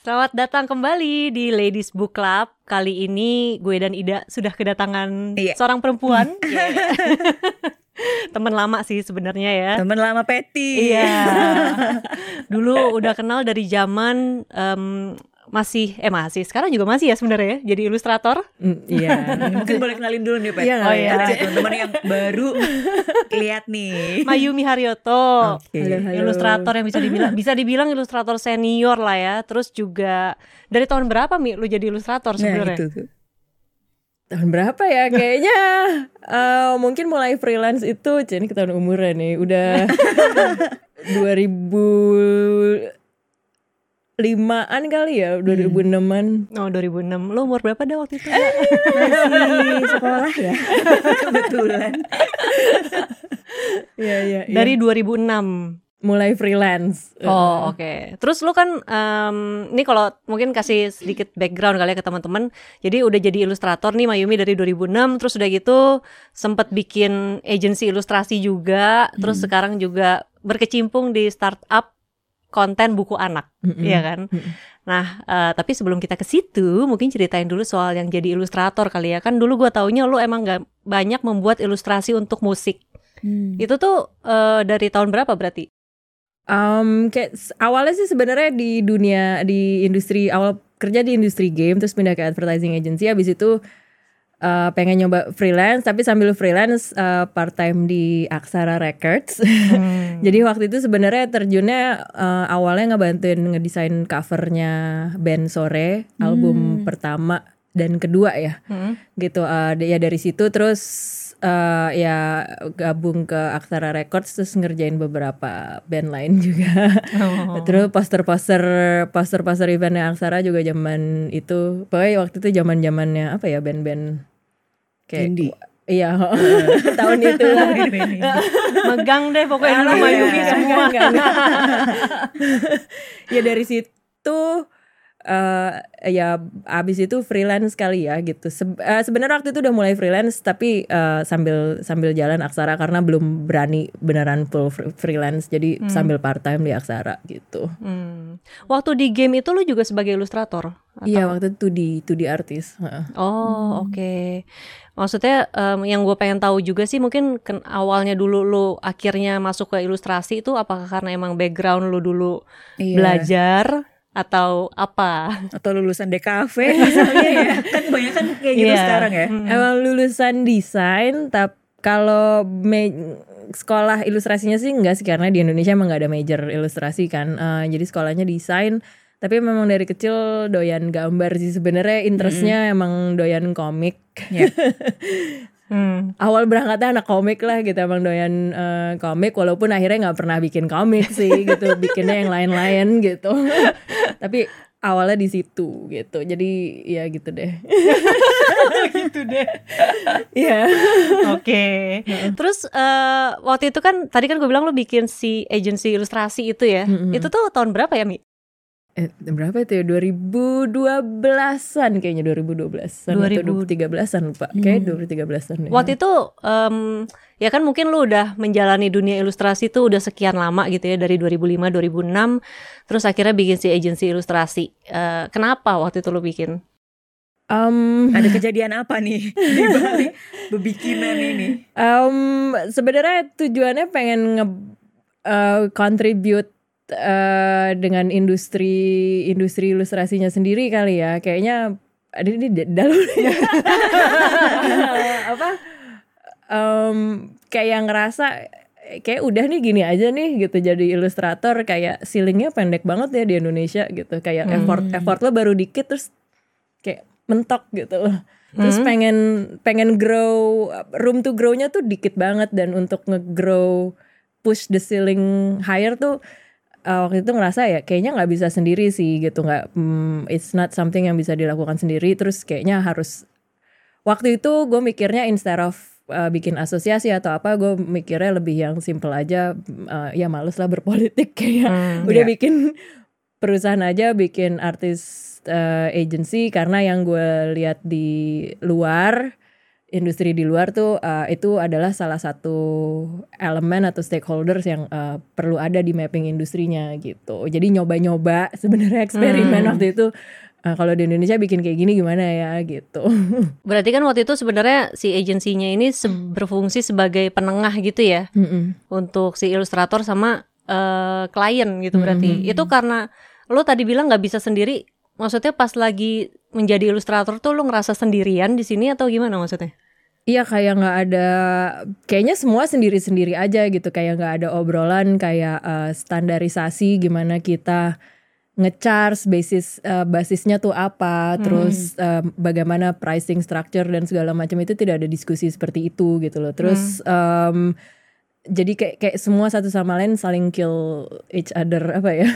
Selamat datang kembali di Ladies Book Club. Kali ini gue dan Ida sudah kedatangan Iya. seorang perempuan. Temen lama sih sebenarnya ya. Temen lama Peti. Iya. Dulu udah kenal dari zaman em, masih eh masih sekarang juga masih ya sebenarnya ya jadi ilustrator. Mm, iya. Mungkin boleh kenalin dulu nih, Pet. Iya, oh, iya. Teman-teman yang baru lihat nih. Mayumi Haryoto. Halo, halo. Ilustrator yang bisa dibilang bisa dibilang ilustrator senior lah ya. Terus juga dari tahun berapa Mi lu jadi ilustrator Nah, sebenarnya? itu tuh. tahun berapa ya kayaknya eh, mungkin mulai freelance itu jadi ketahuan umurnya nih udah 2005an kali ya 2006an Oh 2006 Lu umur berapa dah waktu itu? Masih sekolah ya. Kebetulan. Iya iya iya. Dari 2006 mulai freelance Oh oke. Terus lu kan em, ini kalau mungkin kasih sedikit background kali ya ke teman-teman. Jadi udah jadi ilustrator nih Mayumi dari 2006. Terus udah gitu sempet bikin agensi ilustrasi juga. Terus sekarang juga berkecimpung di startup konten buku anak, Mm-mm. iya kan? Mm-mm. Nah, eh, tapi sebelum kita ke situ, mungkin ceritain dulu soal yang jadi ilustrator kali ya. Kan dulu gua taunya lu emang gak banyak membuat ilustrasi untuk musik. Hmm. Itu tuh eh, dari tahun berapa berarti? Um, kayak awalnya sih sebenarnya di dunia di industri awal kerja di industri game terus pindah ke advertising agency habis itu uh, pengen nyoba freelance tapi sambil freelance uh, part time di Aksara Records. Jadi waktu itu sebenarnya terjunnya uh, awalnya ngebantuin ngedesain covernya band Sore album pertama dan kedua ya Hmm. gitu uh, ya dari situ terus uh, ya gabung ke Aksara Records terus ngerjain beberapa band lain juga Oh. terus poster-poster poster-poster eventnya Aksara juga zaman itu pokoknya waktu itu zaman zamannya apa ya band-band kayak Indie. iya tahun itu Megang deh pokoknya dulu. Mayumi semua. ya dari situ eh ya abis itu freelance kali ya gitu. Se- eh, Sebenarnya waktu itu udah mulai freelance tapi eh, sambil sambil jalan Aksara karena belum berani beneran full fr- freelance jadi sambil part time di Aksara gitu. Hmm. Waktu di game itu lu juga sebagai ilustrator? Iya waktu itu di itu di artis. heeh. Oh oke. Maksudnya em, yang gue pengen tahu juga sih mungkin ken- awalnya dulu lu akhirnya masuk ke ilustrasi itu apakah karena emang background lu dulu Iya. belajar atau apa? Atau lulusan DKV misalnya ya. Kan banyak kan kayak gitu Iya. sekarang ya. Hmm. Emang lulusan desain tapi kalau sekolah ilustrasinya sih enggak sih karena di Indonesia emang nggak ada major ilustrasi kan. Eh, jadi sekolahnya desain tapi memang dari kecil doyan gambar sih sebenarnya interestnya emang doyan komik. Iya. Hmm. Awal berangkatnya anak komik lah gitu emang doyan eh, komik walaupun akhirnya nggak pernah bikin komik sih gitu bikinnya yang lain-lain gitu. tapi awalnya di situ gitu. Jadi ya gitu deh. gitu deh. Iya. Oke. Terus eh, waktu itu kan tadi kan gue bilang lu bikin si agensi ilustrasi itu ya. Mm-mm. Itu tuh tahun berapa ya Mi? Eh, berapa itu ya? 2012-an kayaknya 2012-an 2000. atau 2013-an lupa. Kayaknya 2013-an deh. Waktu itu em, ya kan mungkin lu udah menjalani dunia ilustrasi tuh udah sekian lama gitu ya dari 2005 2006 terus akhirnya bikin si agensi ilustrasi. Eh, kenapa waktu itu lu bikin? Um, Ada kejadian apa nih di balik bebikinan ini? um, sebenarnya tujuannya pengen nge uh, contribute uh, dengan industri industri ilustrasinya sendiri kali ya. Kayaknya ada di di- dalam apa? Um, kayak ngerasa kayak udah nih gini aja nih gitu. Jadi ilustrator kayak ceilingnya pendek banget ya di Indonesia gitu. Kayak effort effort lo baru dikit terus kayak mentok gitu loh. Terus Hmm. pengen pengen grow room to grow-nya tuh dikit banget. Dan untuk nge-grow push the ceiling higher tuh uh, waktu itu ngerasa ya kayaknya nggak bisa sendiri sih gitu nggak hmm, it's not something yang bisa dilakukan sendiri terus kayaknya harus waktu itu gue mikirnya instead of uh, bikin asosiasi atau apa gue mikirnya lebih yang simple aja uh, ya males lah berpolitik kayak Hmm, udah iya. bikin perusahaan aja bikin artis uh, agency karena yang gue lihat di luar industri di luar tuh uh, itu adalah salah satu elemen atau stakeholders yang uh, perlu ada di mapping industrinya gitu. Jadi nyoba-nyoba sebenarnya eksperimen Hmm. waktu itu uh, kalau di Indonesia bikin kayak gini gimana ya gitu. Berarti kan waktu itu sebenarnya si agensinya ini se- berfungsi sebagai penengah gitu ya Mm-mm. untuk si ilustrator sama eh, klien gitu berarti. Mhm. Itu karena lo tadi bilang nggak bisa sendiri. Maksudnya pas lagi menjadi ilustrator tuh lo ngerasa sendirian di sini atau gimana maksudnya? Iya kayak nggak ada, kayaknya semua sendiri-sendiri aja gitu, kayak nggak ada obrolan kayak uh, standarisasi gimana kita ngecharge basis uh, basisnya tuh apa, terus uh, bagaimana pricing structure dan segala macam itu tidak ada diskusi seperti itu gitu loh. Terus um, jadi kayak kayak semua satu sama lain saling kill each other apa ya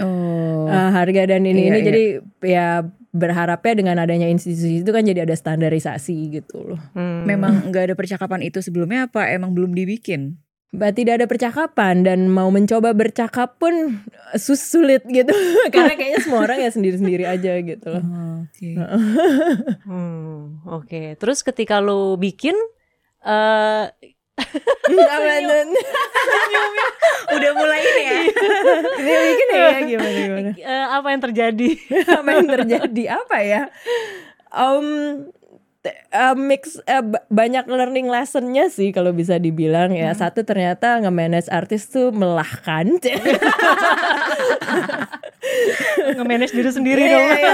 Oh. uh, harga dan ini Iya, ini iya. jadi ya berharapnya dengan adanya institusi itu kan jadi ada standarisasi gitu loh. Hmm. Memang nggak ada percakapan itu sebelumnya apa emang belum dibikin? Bah, tidak ada percakapan dan mau mencoba bercakap pun sus sulit gitu karena kayaknya semua orang ya sendiri-sendiri aja gitu loh. Oh, Oke. Hmm, oke. Terus ketika lo bikin eh Apa Nun? Udah mulai ini ya. Ini bikin ya gimana gimana? eh, apa yang terjadi? Apa yang terjadi apa ya? Um, uh, mix uh, ba- banyak learning lessonnya sih kalau bisa dibilang ya. Satu ternyata nge-manage artis tuh melahkan. Nge-manage diri sendiri Iya, dong. iya, iya.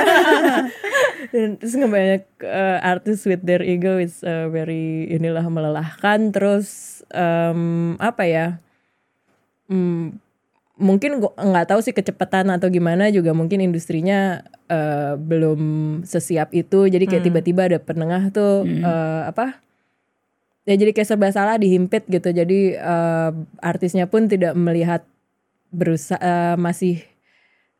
Dan terus ngebanyak uh, artis with their ego is uh, very inilah melelahkan. Terus um, apa ya? Hmm, mungkin gua nggak tahu sih kecepatan atau gimana juga. Mungkin industrinya uh, belum sesiap itu jadi kayak Hmm. tiba-tiba ada penengah tuh uh, apa ya jadi kayak serba salah dihimpit gitu jadi uh, artisnya pun tidak melihat berusaha masih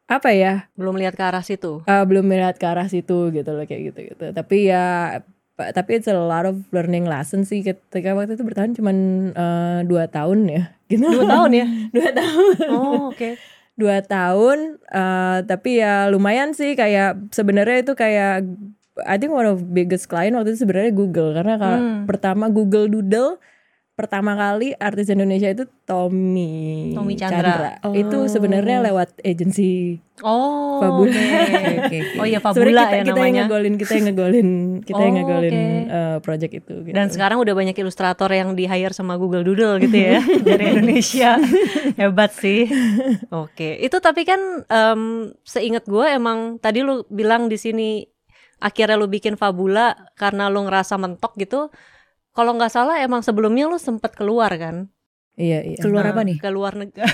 apa ya Belum lihat ke arah situ. uh, belum melihat ke arah situ gitu loh kayak gitu gitu tapi ya tapi it's a lot of learning lesson sih ketika waktu itu bertahan cuman uh, dua tahun ya gitu Dua tahun ya? dua tahun Oh, oke. Dua tahun uh, tapi ya lumayan sih kayak sebenarnya itu kayak I think one of biggest client waktu itu sebenarnya Google karena kalau Hmm. pertama Google Doodle pertama kali artis Indonesia itu Tommy Tommy Chandra. itu sebenarnya lewat agensi Oh, Fabula. oke. Oke, oke. Oh iya Fabula kita, ya kita yang namanya. ngegolin kita yang ngegolin kita yang Oh, ngegolin oke. uh, project itu gitu. Dan sekarang udah banyak ilustrator yang di hire sama Google Doodle gitu ya dari Indonesia. Hebat sih. Oke, itu tapi kan em, seingat gue emang tadi lu bilang di sini akhirnya lu bikin Fabula karena lu ngerasa mentok gitu. Kalau nggak salah emang sebelumnya lu sempet keluar kan? iya iya Keluar apa nih? Keluar negeri.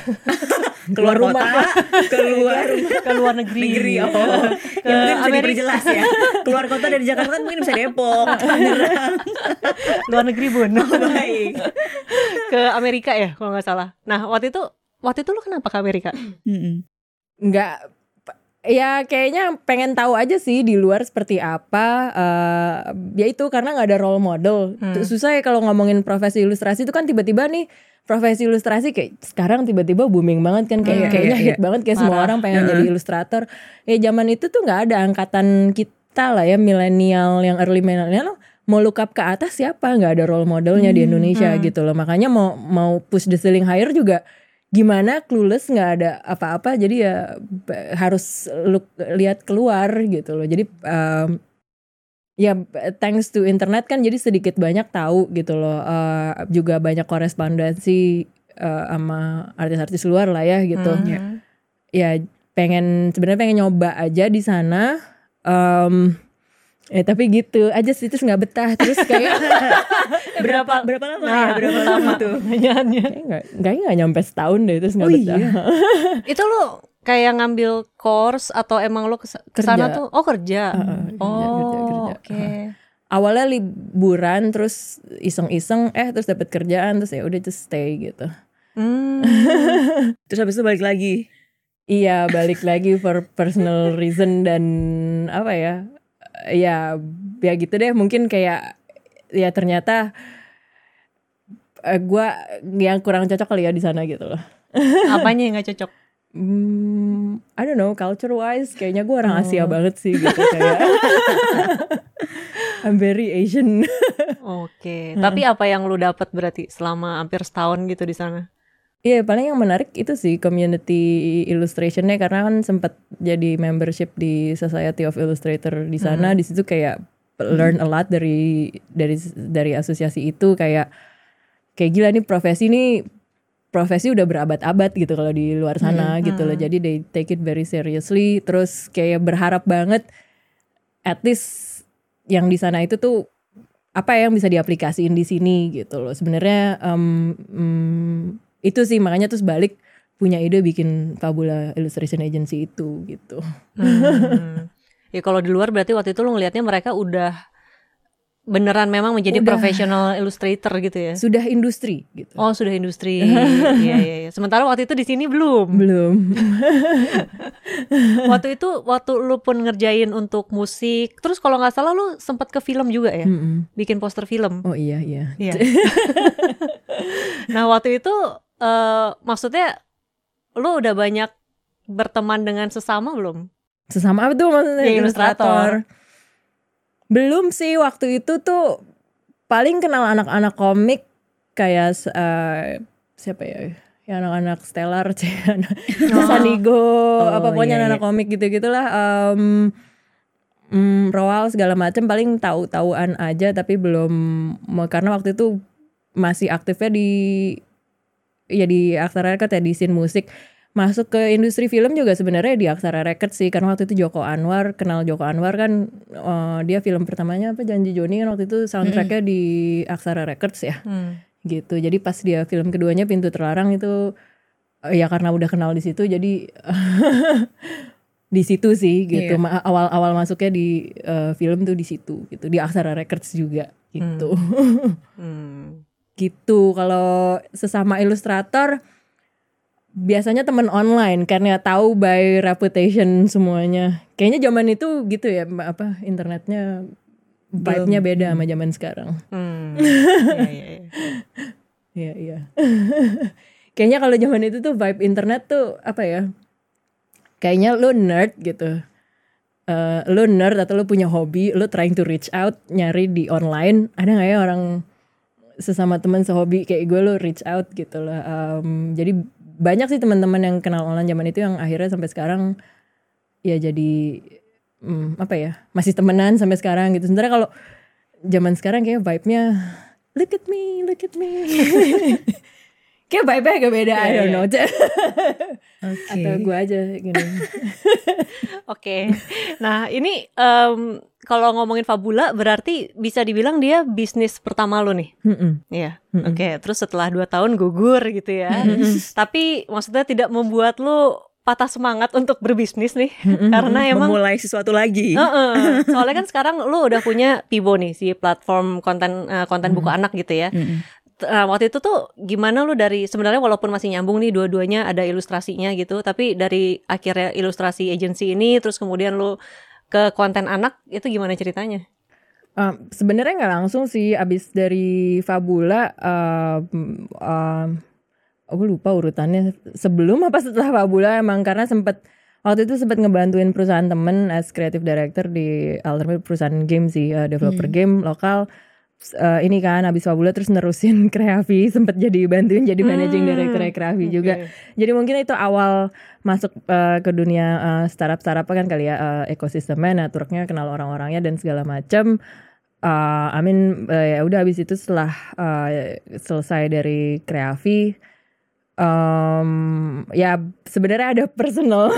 Keluar rumah, keluar ke luar negeri. negeri. Oh, Ke ya mungkin bisa Amerika. diperjelas ya. Keluar kota dari Jakarta kan mungkin bisa Depok, luar negeri bun. Baik. ke Amerika ya kalau nggak salah. Nah waktu itu waktu itu lu kenapa ke Amerika? Mm-mm. nggak ya kayaknya pengen tahu aja sih di luar seperti apa eh ya itu karena nggak ada role model Hmm. Susah ya kalau ngomongin profesi ilustrasi itu kan tiba-tiba nih profesi ilustrasi kayak sekarang tiba-tiba booming banget kan kayak Iya, kayaknya iya, hit banget kayak semua Parah. orang pengen jadi ilustrator ya zaman itu tuh nggak ada angkatan kita lah ya milenial yang early milenial mau look up ke atas siapa nggak ada role modelnya di Indonesia hmm. gitu loh makanya mau mau push the ceiling higher juga gimana clueless nggak ada apa-apa jadi ya harus look lihat keluar gitu loh jadi um, ya thanks to internet kan jadi sedikit banyak tahu gitu loh Eh, juga banyak korespondensi eh, sama artis-artis luar lah ya gitu Hmm. Ya. ya pengen sebenarnya pengen nyoba aja di sana Em, ya tapi gitu aja sih terus nggak betah terus kayak Berapa Berapa lama Nah, ya? Berapa lama tuh? pertanyaannya. kayak nggak nggak nyampe setahun deh terus nggak Oh betah iya. Itu lu kayak ngambil course atau emang kes- ke sana Kerja. tuh? Oh kerja. Heeh, kerja, oh kerja, kerja. oke. awalnya liburan terus iseng-iseng eh terus dapat kerjaan terus ya udah just stay gitu Hmm. Terus habis itu balik lagi. iya balik lagi for personal reason dan apa ya ya ya gitu deh mungkin kayak ya ternyata eh, gua yang kurang cocok kali ya di sana gitu loh Apanya yang gak cocok? Hmm, I don't know, culture wise kayaknya gue orang Asia Oh. banget sih gitu kayak. I'm very Asian. Oke, tapi apa yang lu dapat berarti selama hampir setahun gitu di sana? Iya paling yang menarik itu sih community illustrationnya karena kan sempat jadi membership di Society of Illustrator di sana. Di situ kayak learn a lot dari dari dari asosiasi itu. Kayak kayak gila nih profesi ini profesi udah berabad-abad gitu kalau di luar sana gitu loh. jadi they take it very seriously. Terus kayak berharap banget at least yang di sana itu tuh apa yang bisa diaplikasiin di sini gitu loh. Sebenarnya em, mm, itu sih makanya terus balik punya ide bikin Fabula Illustration Agency itu gitu Hmm. ya kalau di luar berarti waktu itu lu ngelihatnya mereka udah beneran memang menjadi Udah. professional illustrator gitu ya? sudah industri gitu Oh sudah industri, iya, iya, iya. Sementara waktu itu di sini belum. belum Waktu itu waktu lu pun ngerjain untuk musik, terus kalau nggak salah lu sempat ke film juga ya, Mm-mm. bikin poster film. oh iya iya Iya. nah waktu itu eh, maksudnya lu udah banyak berteman dengan sesama belum? sesama apa tuh maksudnya? Ya, ilustrator. belum sih waktu itu tuh paling kenal anak-anak komik kayak eh, siapa ya? Ya anak-anak Stellar anak Sanigo apa pokoknya iya, anak komik gitu gitulah um, mm, Roal segala macam paling tahu-tahuan aja tapi belum karena waktu itu masih aktifnya di ya di Aksara Record ya di scene musik masuk ke industri film juga sebenarnya di Aksara Record sih karena waktu itu Joko Anwar kenal Joko Anwar kan eh, dia film pertamanya apa Janji Joni kan waktu itu soundtracknya di Aksara Records ya. Hmm. gitu. Jadi pas dia film keduanya Pintu Terlarang itu eh, ya karena udah kenal di situ jadi di situ sih gitu. Ma- awal-awal masuknya di eh, film tuh di situ gitu. Di Aksara Records juga gitu. Hmm. gitu. Kalau sesama ilustrator biasanya teman online karena tahu by reputation semuanya. Kayaknya zaman itu gitu ya apa internetnya vibe-nya beda sama zaman sekarang. Hmm. Iya, iya, iya. Iya iya. Kayaknya kalau zaman itu tuh vibe internet tuh apa ya kayaknya lo nerd gitu. Eh lo nerd atau lo punya hobi lo trying to reach out nyari di online. Ada nggak ya orang sesama teman sehobi kayak gue lo reach out gitu loh. Em, jadi banyak sih teman-teman yang kenal online zaman itu yang akhirnya sampai sekarang ya jadi hmm, apa ya masih temenan sampai sekarang gitu. Sementara kalau zaman sekarang kayak vibe-nya look at me look at me kayak vibe-nya agak beda I don't know Oke. atau gue aja gini Oke. Nah, ini em, kalau ngomongin Fabula berarti bisa dibilang dia bisnis pertama lo nih. Mm-mm. Iya. Oke, terus setelah dua tahun gugur gitu ya. Tapi maksudnya tidak membuat lo patah semangat untuk berbisnis nih. Karena emang memulai sesuatu lagi. Heeh. Soalnya kan sekarang lu udah punya Pibo nih si platform konten eh, konten buku anak gitu ya. Mm-mm. Nah, waktu itu tuh gimana lu dari sebenarnya walaupun masih nyambung nih dua-duanya ada ilustrasinya gitu, tapi dari akhirnya ilustrasi agency ini terus kemudian lu ke konten anak itu gimana ceritanya? Um, sebenarnya nggak langsung sih abis dari Fabula um, um, aku lupa urutannya. Sebelum apa setelah Fabula emang karena sempet waktu itu sempat ngebantuin perusahaan temen as creative director di alternate perusahaan game sih uh, developer game lokal uh, ini kan abis Fabula terus nerusin Kreavi sempet jadi bantuin jadi managing Hmm, director Kreavi juga oke. jadi mungkin itu awal masuk uh, ke dunia uh, startup startup kan kali ya uh, ekosistemnya networknya kenal orang-orangnya dan segala macam uh, I mean uh, ya udah habis itu setelah uh, selesai dari Kreavi um, ya sebenarnya ada personal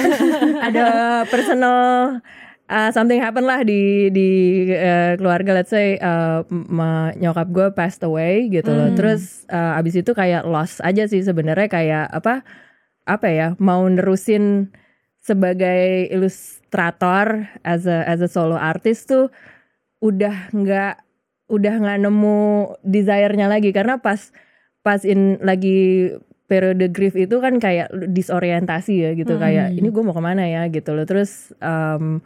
ada personal uh, something happen lah di di uh, keluarga let's say uh, nyokap gue passed away gitu loh Hmm. terus uh, abis itu kayak loss aja sih sebenarnya kayak apa apa ya mau nerusin sebagai ilustrator as a as a solo artist tuh udah nggak udah nggak nemu desire-nya lagi karena pas pas in lagi periode grief itu kan kayak disorientasi ya gitu Hmm. kayak ini gue mau ke mana ya gitu loh terus em,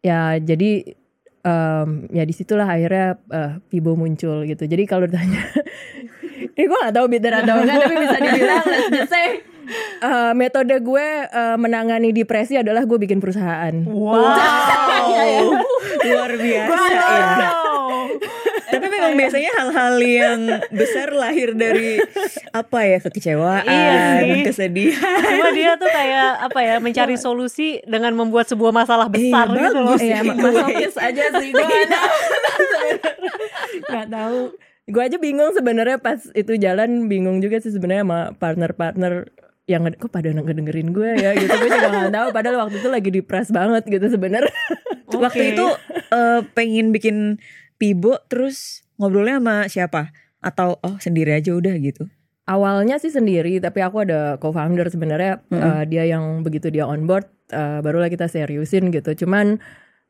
ya jadi em, ya di situlah akhirnya eh, Pibo muncul gitu jadi kalau ditanya ini gue gak tahu bitter atau enggak tapi bisa dibilang let's just say Eh, metode gue eh, menangani depresi adalah gue bikin perusahaan. Wow, luar biasa ya. Tapi memang biasanya hal-hal yang besar lahir dari apa ya? Kekecewaan, Iya kesedihan. Cuma dia tuh kayak apa ya? Mencari solusi dengan membuat sebuah masalah besar Iya, gitu loh. Iya, Iya, masokis aja sih. Gue nggak tahu. Gue aja bingung sebenarnya pas itu jalan bingung juga sih sebenarnya sama partner-partner yang kok pada ngedengerin gue ya? Gitu. Gue juga nggak tahu. Padahal waktu itu lagi depres banget gitu sebenarnya. Waktu itu eh, pengen bikin pibo terus ngobrolnya sama siapa? Atau oh sendiri aja udah gitu. awalnya sih sendiri tapi aku ada co-founder sebenarnya eh, dia yang begitu dia on board eh, barulah kita seriusin gitu cuman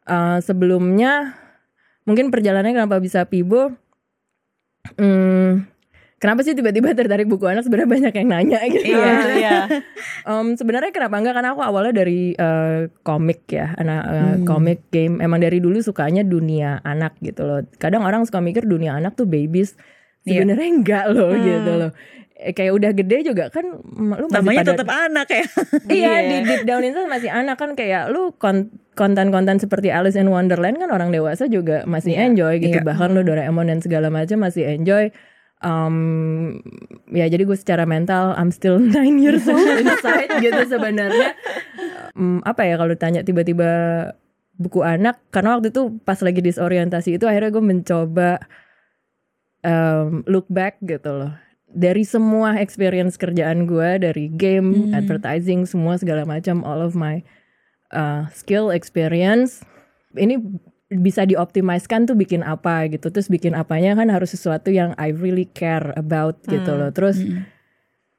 eh, sebelumnya mungkin perjalanannya kenapa bisa pibo hmm, kenapa sih tiba-tiba tertarik buku anak sebenarnya banyak yang nanya gitu Iya, iya. Em, sebenarnya kenapa enggak karena aku awalnya dari eh, komik ya anak eh, Hmm. komik game emang dari dulu sukanya dunia anak gitu loh kadang orang suka mikir dunia anak tuh babies Iya. sebenarnya enggak loh Hmm. gitu loh Eh, kayak udah gede juga kan lu masih Namanya pada tetap anak ya. iya Iya. di deep down itu masih anak kan kayak lu kon- konten-konten seperti Alice in Wonderland kan orang dewasa juga masih Iya, enjoy gitu iya. bahkan lu Doraemon dan segala macam masih enjoy um, ya jadi gue secara mental I'm still nine years old inside gitu sebenarnya Um, apa ya kalau tanya tiba-tiba buku anak karena waktu itu pas lagi disorientasi itu akhirnya gue mencoba um, look back gitu loh dari semua experience kerjaan gue dari game, Hmm. advertising, semua segala macam, all of my uh, skill experience ini bisa dioptimiskan tuh bikin apa gitu. Terus bikin apanya kan harus sesuatu yang I really care about gitu Hmm. loh. Terus Mm.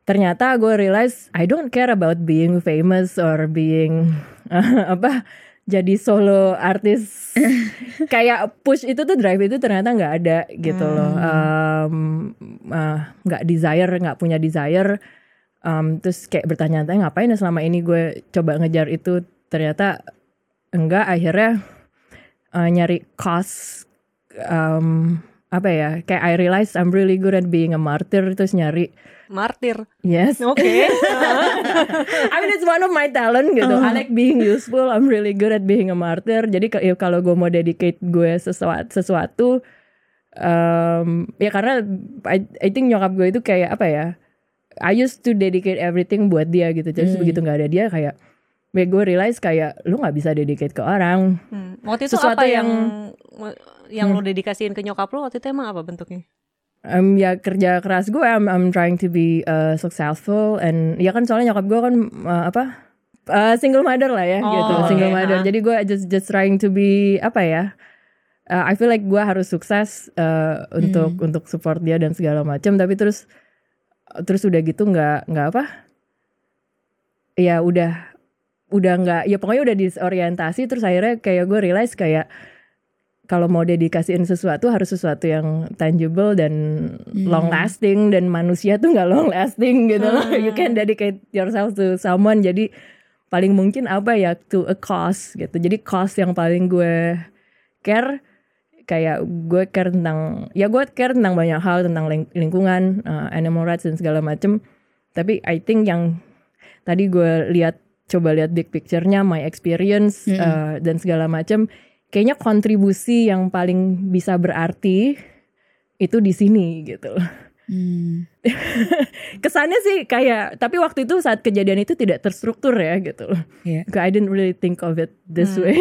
ternyata gue realize I don't care about being famous or being apa jadi solo artis kayak push itu tuh drive itu ternyata nggak ada gitu loh Um, uh, nggak desire nggak punya desire Um, terus kayak bertanya-tanya ngapain ya selama ini gue coba ngejar itu ternyata enggak akhirnya uh, nyari cost um, apa ya kayak I realize I'm really good at being a martyr terus nyari Martir. yes Oke. I mean it's one of my talent gitu. I like being useful. I'm really good at being a martyr. Jadi ya kalau gue mau dedicate gue sesuatu sesuatu um, ya karena I, I think nyokap gue itu kayak apa ya? I used to dedicate everything buat dia gitu. Terus Hmm. begitu nggak ada dia kayak ya gue realize kayak lu nggak bisa dedicate ke orang. Hmm. Waktu itu Sesuatu apa yang yang- yang lo dedikasiin ke nyokap lo waktu itu emang apa bentuknya? Um, ya kerja keras gue, I'm, I'm trying to be uh, successful and ya kan soalnya nyokap gue kan uh, apa uh, single mother lah ya Oh, gitu, single mother. ha. Jadi gue just just trying to be apa ya? Uh, I feel like gue harus sukses uh, untuk untuk support dia dan segala macam. Tapi terus terus udah gitu nggak nggak apa? Ya udah udah nggak ya pokoknya udah disorientasi terus akhirnya kayak gue realize kayak kalau mau dedikasiin sesuatu harus sesuatu yang tangible dan long lasting dan manusia tuh nggak long lasting gitu loh. You can dedicate yourself to someone. Jadi paling mungkin apa ya to a cause gitu. Jadi cause yang paling gue care kayak gue care tentang ya gue care tentang banyak hal tentang ling- lingkungan, uh, animal rights dan segala macem. Tapi I think yang tadi gue lihat coba lihat big picture-nya, my experience uh, dan segala macem kayaknya kontribusi yang paling bisa berarti itu di sini gitu loh. Hmm. Kesannya sih kayak tapi waktu itu saat kejadian itu tidak terstruktur ya gitu loh. Iya. I didn't really think of it this Hmm. way.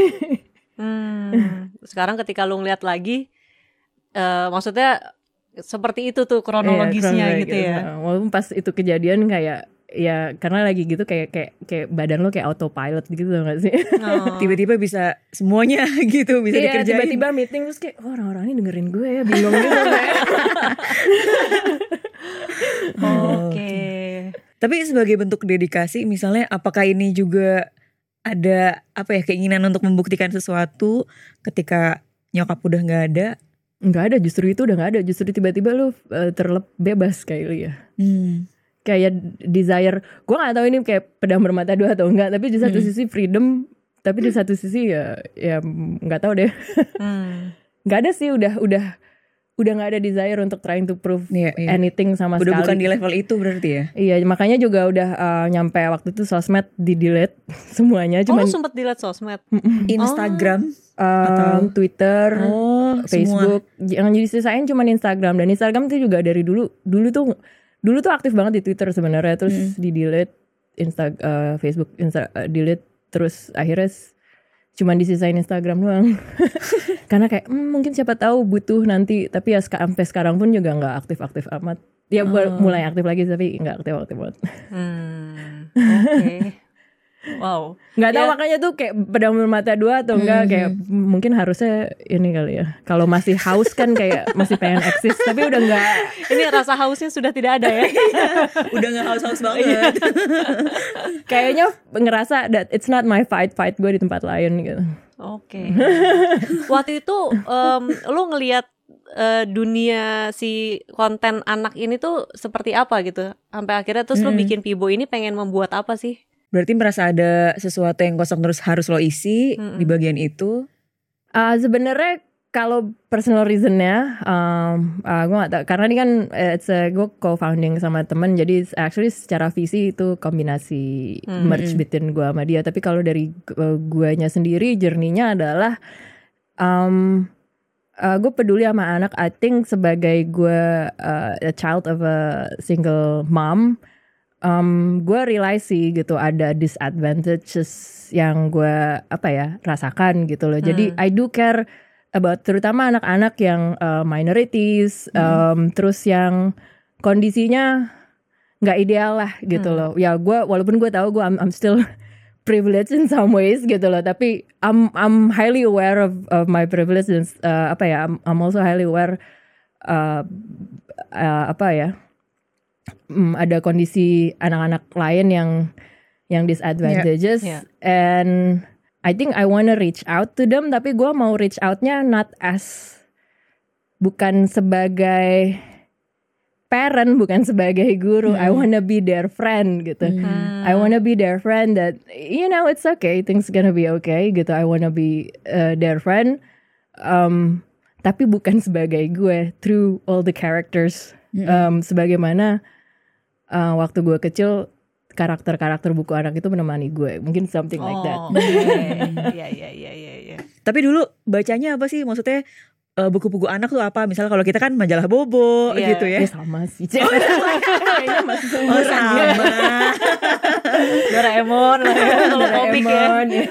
Hmm. Sekarang ketika lo ngeliat lagi, eh maksudnya seperti itu tuh kronologisnya Iya, gitu ya. Nah, Walaupun pas itu kejadian kayak ya karena lagi gitu kayak kayak kayak badan lo kayak autopilot gitu gak sih? Oh. Tiba-tiba bisa semuanya gitu bisa Iya dikerjain. tiba-tiba meeting terus kayak oh, orang-orang ini dengerin gue ya bingung gitu kayak. Oke. Tapi sebagai bentuk dedikasi misalnya apakah ini juga ada apa ya keinginan untuk membuktikan sesuatu ketika nyokap udah nggak ada? Nggak ada justru itu udah nggak ada justru tiba-tiba lu uh, terlep bebas kayak ya. Hmm. Kayak desire, gue nggak tahu ini kayak pedang bermata dua atau enggak, tapi di satu Hmm. sisi freedom, tapi di satu sisi ya ya nggak tahu deh. Hmm. nggak ada sih udah udah udah nggak ada desire untuk trying to prove Iya, iya. anything sama Udah sekali. bukan di level itu berarti ya? Iya, makanya juga udah uh, nyampe waktu itu sosmed di delete semuanya, Oh, lu cuman sempet dilihat sosmed. Instagram um, Twitter, Oh, Facebook. Yang jadi sisain cuman Instagram dan Instagram itu juga dari dulu dulu tuh dulu tuh aktif banget di Twitter sebenarnya terus di delete Insta uh, Facebook Insta uh, delete terus akhirnya cuman disisain Instagram doang. Karena kayak "Hmm, mungkin siapa tahu butuh nanti tapi ya sampai sekarang pun juga nggak aktif-aktif amat. Ya bu- mulai aktif lagi tapi nggak aktif-aktif banget. Hmm. Oke. Wow. Nggak tahu Ya. makanya tuh kayak pedang bermata dua atau enggak kayak mungkin harusnya ini kali ya. Kalau masih haus kan kayak masih pengen eksis tapi udah enggak Ini rasa hausnya sudah tidak ada ya. Udah gak haus-haus banget. kayaknya ngerasa that it's not my fight fight gue di tempat lain gitu. Oke. Waktu itu em, lu ngelihat eh, dunia si konten anak ini tuh seperti apa gitu? Sampai akhirnya terus lu bikin Pibo ini pengen membuat apa sih? Berarti merasa ada sesuatu yang kosong terus harus lo isi di bagian itu. Uh, sebenarnya kalau personal reasonnya, um, uh, gue gak tahu karena ini kan uh, it's a, gue co-founding sama temen, jadi actually secara visi itu kombinasi merge between gue sama dia. Tapi kalau dari uh, guanya sendiri, journey-nya adalah um, uh, gue peduli sama anak. I think sebagai gue uh, a child of a single mom, um, gue realize sih gitu ada disadvantages yang gue apa ya rasakan gitu loh. Jadi I do care about terutama anak-anak yang uh, minorities, um, terus yang kondisinya nggak ideal lah gitu loh. Ya gue walaupun gue tahu gue I'm, I'm still privileged in some ways gitu loh, tapi I'm I'm highly aware of of my privilege dan uh, apa ya I'm, I'm also highly aware uh, uh, apa ya mm, ada kondisi anak-anak lain yang yang disadvantages. Yeah. and I think I wanna reach out to them tapi gue mau reach outnya not as bukan sebagai parent bukan sebagai guru. I wanna be their friend gitu. I wanna be their friend that you know it's okay things gonna be okay gitu. I wanna be uh, their friend. Um, tapi bukan sebagai gue through all the characters um, sebagaimana uh, waktu gue kecil karakter-karakter buku anak itu menemani gue mungkin something like that Oh. Iya iya iya iya iya. Tapi dulu bacanya apa sih? Maksudnya eh, buku-buku anak tuh apa? Misal kalau kita kan majalah Bobo Iya. gitu ya. Ya sama sih kayaknya masih Oh sama. Doraemon lah ya kalau komik ya. Doraemon, ya.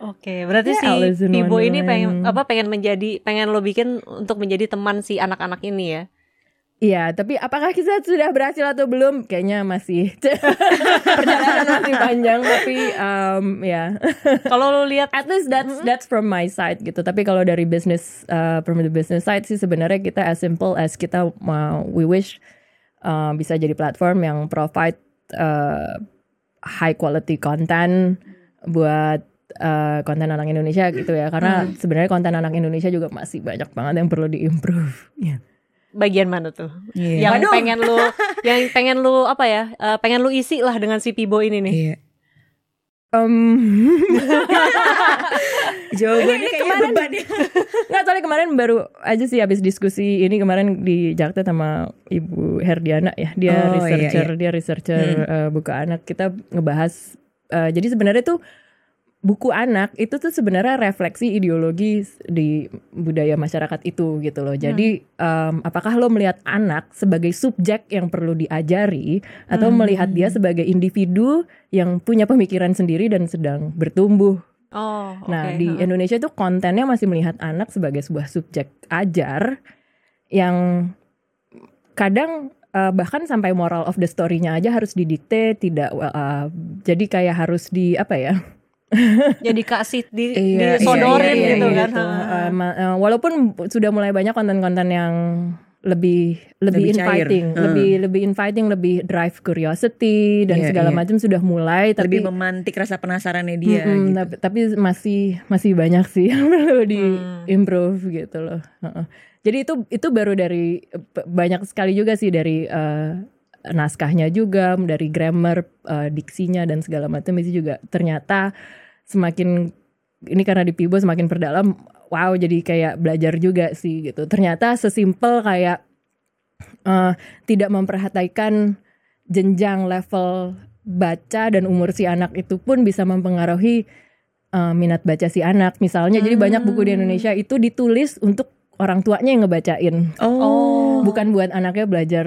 Oke, berarti Ya, si Pibo ini pengen apa pengen menjadi pengen lo bikin untuk menjadi teman si anak-anak ini ya. Iya, tapi apakah kita sudah berhasil atau belum? Kayaknya masih perjalanan masih panjang, tapi um, ya. Kalau lo lihat At least that's that's from my side gitu. Tapi kalau dari business uh, from the business side sih sebenarnya kita as simple as kita mau we wish uh, bisa jadi platform yang provide uh, high quality content buat uh, konten anak Indonesia gitu ya. Karena sebenarnya konten anak Indonesia juga masih banyak banget yang perlu diimprove. Ya. Bagian mana tuh? Iya. Yang pengen lu yang pengen lu apa ya? eh, pengen lu isi lah dengan si Pibo ini nih. Iya. Um, Jawabannya Ini- ini kayaknya kemarin- beban ya. Nggak soalnya kemarin baru aja sih habis diskusi ini kemarin di Jakarta sama Ibu Herdiana ya dia Oh, iya, researcher iya. dia researcher eh, buku anak kita ngebahas eh, jadi sebenarnya tuh buku anak itu tuh sebenarnya refleksi ideologi di budaya masyarakat itu gitu loh jadi em, apakah lo melihat anak sebagai subjek yang perlu diajari atau melihat dia sebagai individu yang punya pemikiran sendiri dan sedang bertumbuh Oh, Nah, di. Indonesia itu kontennya masih melihat anak sebagai sebuah subjek ajar yang kadang uh, bahkan sampai moral of the story-nya aja harus didikte, tidak uh, jadi kayak harus di apa ya? jadi kasih di Iya, disodorin iya, iya, gitu iya, kan. gitu. ha. Uh, uh, walaupun sudah mulai banyak konten-konten yang lebih lebih, Lebih cair. inviting, Hmm. lebih lebih inviting, lebih drive curiosity dan Iya, segala iya. macam sudah mulai tapi Lebih memantik rasa penasarannya dia Mm-mm, gitu. tapi, tapi masih masih banyak sih yang perlu di Hmm. improve gitu loh. Heeh. Jadi itu itu baru dari banyak sekali juga sih dari eh, naskahnya juga, dari grammar, eh, diksinya dan segala macam itu juga ternyata semakin ini karena di Pibo semakin perdalam wow jadi kayak belajar juga sih gitu. Ternyata sesimpel kayak eh, tidak memperhatikan jenjang level baca dan umur si anak itu pun bisa mempengaruhi eh, minat baca si anak. Misalnya jadi banyak buku di Indonesia itu ditulis untuk orang tuanya yang ngebacain. Oh, bukan buat anaknya belajar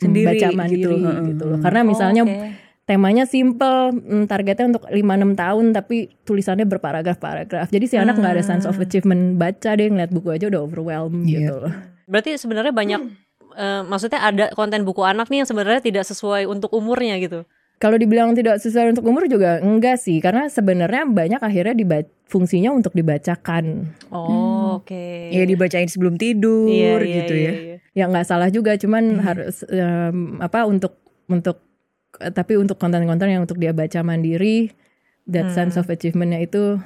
Sendiri baca gitu, mandiri heeh. gitu, loh karena misalnya Oh, oke. temanya simple mm, targetnya untuk 5-6 tahun tapi tulisannya berparagraf-paragraf jadi si anak nggak ada sense of achievement baca deh ngeliat buku aja udah overwhelmed Iya. gitu loh Berarti sebenarnya banyak eh, maksudnya ada konten buku anak nih yang sebenarnya tidak sesuai untuk umurnya gitu. kalau dibilang tidak sesuai untuk umur juga enggak sih karena sebenarnya banyak akhirnya diba- fungsinya untuk dibacakan Oh, oke. ya dibacain sebelum tidur Iya, iya, gitu iya, ya. iya. Ya nggak salah juga cuman harus em, apa untuk untuk eh, tapi untuk konten-konten yang untuk dia baca mandiri that sense of achievementnya itu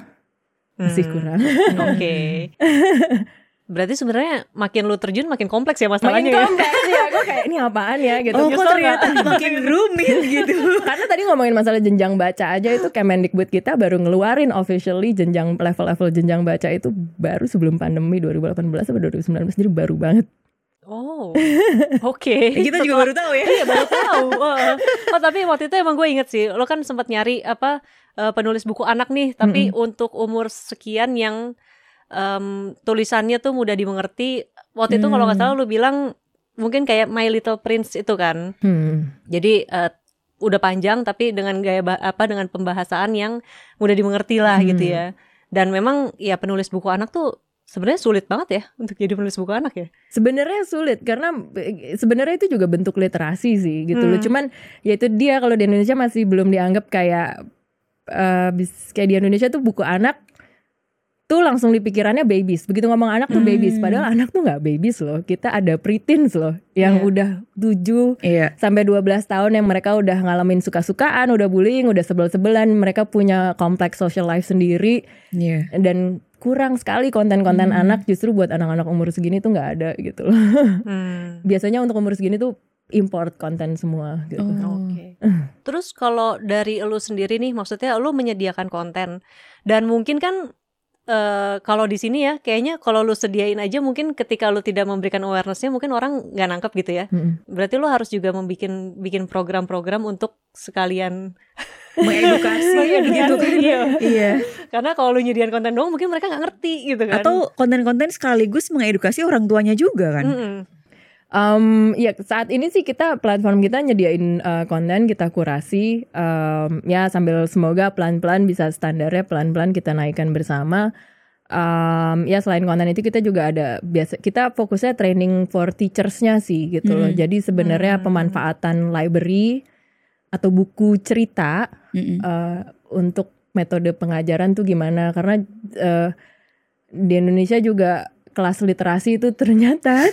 masih Hmm. kurang Oke. Berarti sebenarnya makin lu terjun makin kompleks ya makin masalahnya ya. kompleks ya gue kayak ini apaan ya gitu Oh, kok ternyata makin rumit gitu. karena tadi ngomongin masalah jenjang baca aja itu Kemendikbud kita baru ngeluarin officially jenjang level-level jenjang baca itu baru sebelum pandemi 2018 atau 2019 jadi baru banget Oh. Oke. Eh, Kita juga baru tahu ya. Iya baru tahu. Oh, oh tapi waktu itu emang gue inget sih, lo kan sempat nyari apa eh, penulis buku anak nih, tapi untuk umur sekian yang em, tulisannya tuh mudah dimengerti. Waktu itu kalau nggak salah lo bilang mungkin kayak My Little Prince itu kan. hmm. Jadi eh, udah panjang tapi dengan gaya apa dengan pembahasan yang mudah dimengerti lah gitu ya. Dan memang ya penulis buku anak tuh sebenarnya sulit banget ya untuk jadi penulis buku anak ya. Sebenarnya sulit karena eh, sebenarnya itu juga bentuk literasi sih gitu loh. Hmm. Cuman ya itu dia kalau di Indonesia masih belum dianggap kayak eh, bis- kayak di Indonesia tuh buku anak tuh langsung di pikirannya babies. Begitu ngomong anak tuh babies, padahal anak tuh nggak babies loh. Kita ada preteens loh yang Iya. udah 7 Iya. sampai 12 tahun yang mereka udah ngalamin suka-sukaan, udah bullying, udah sebel-sebelan, mereka punya kompleks social life sendiri Iya. dan kurang sekali konten-konten Hmm. anak justru buat anak-anak umur segini tuh nggak ada gitu loh. Hmm. Biasanya untuk umur segini tuh import konten semua gitu. Oh. Oke. Terus kalau dari lu sendiri nih, maksudnya lu menyediakan konten dan mungkin kan eh, kalau di sini ya, kayaknya kalau lu sediain aja mungkin ketika lu tidak memberikan awarenessnya mungkin orang nggak nangkep gitu ya. Mm-mm. Berarti lu harus juga membikin bikin program-program untuk sekalian Mengedukasi gitu kan. Iya. Iya. Karena kalau lu nyediain konten doang mungkin mereka nggak ngerti gitu kan. Atau konten-konten sekaligus mengedukasi orang tuanya juga kan. Mm-mm. Um, ya saat ini sih kita platform kita nyediain uh, konten kita kurasi um, ya sambil semoga pelan-pelan bisa standarnya pelan-pelan kita naikkan bersama. Um, ya selain konten itu kita juga ada biasa kita fokusnya training for teachersnya sih gitu loh. Hmm. Jadi sebenarnya Hmm. pemanfaatan library atau buku cerita Mm-mm. uh, untuk metode pengajaran tuh gimana karena uh, di Indonesia juga kelas literasi itu ternyata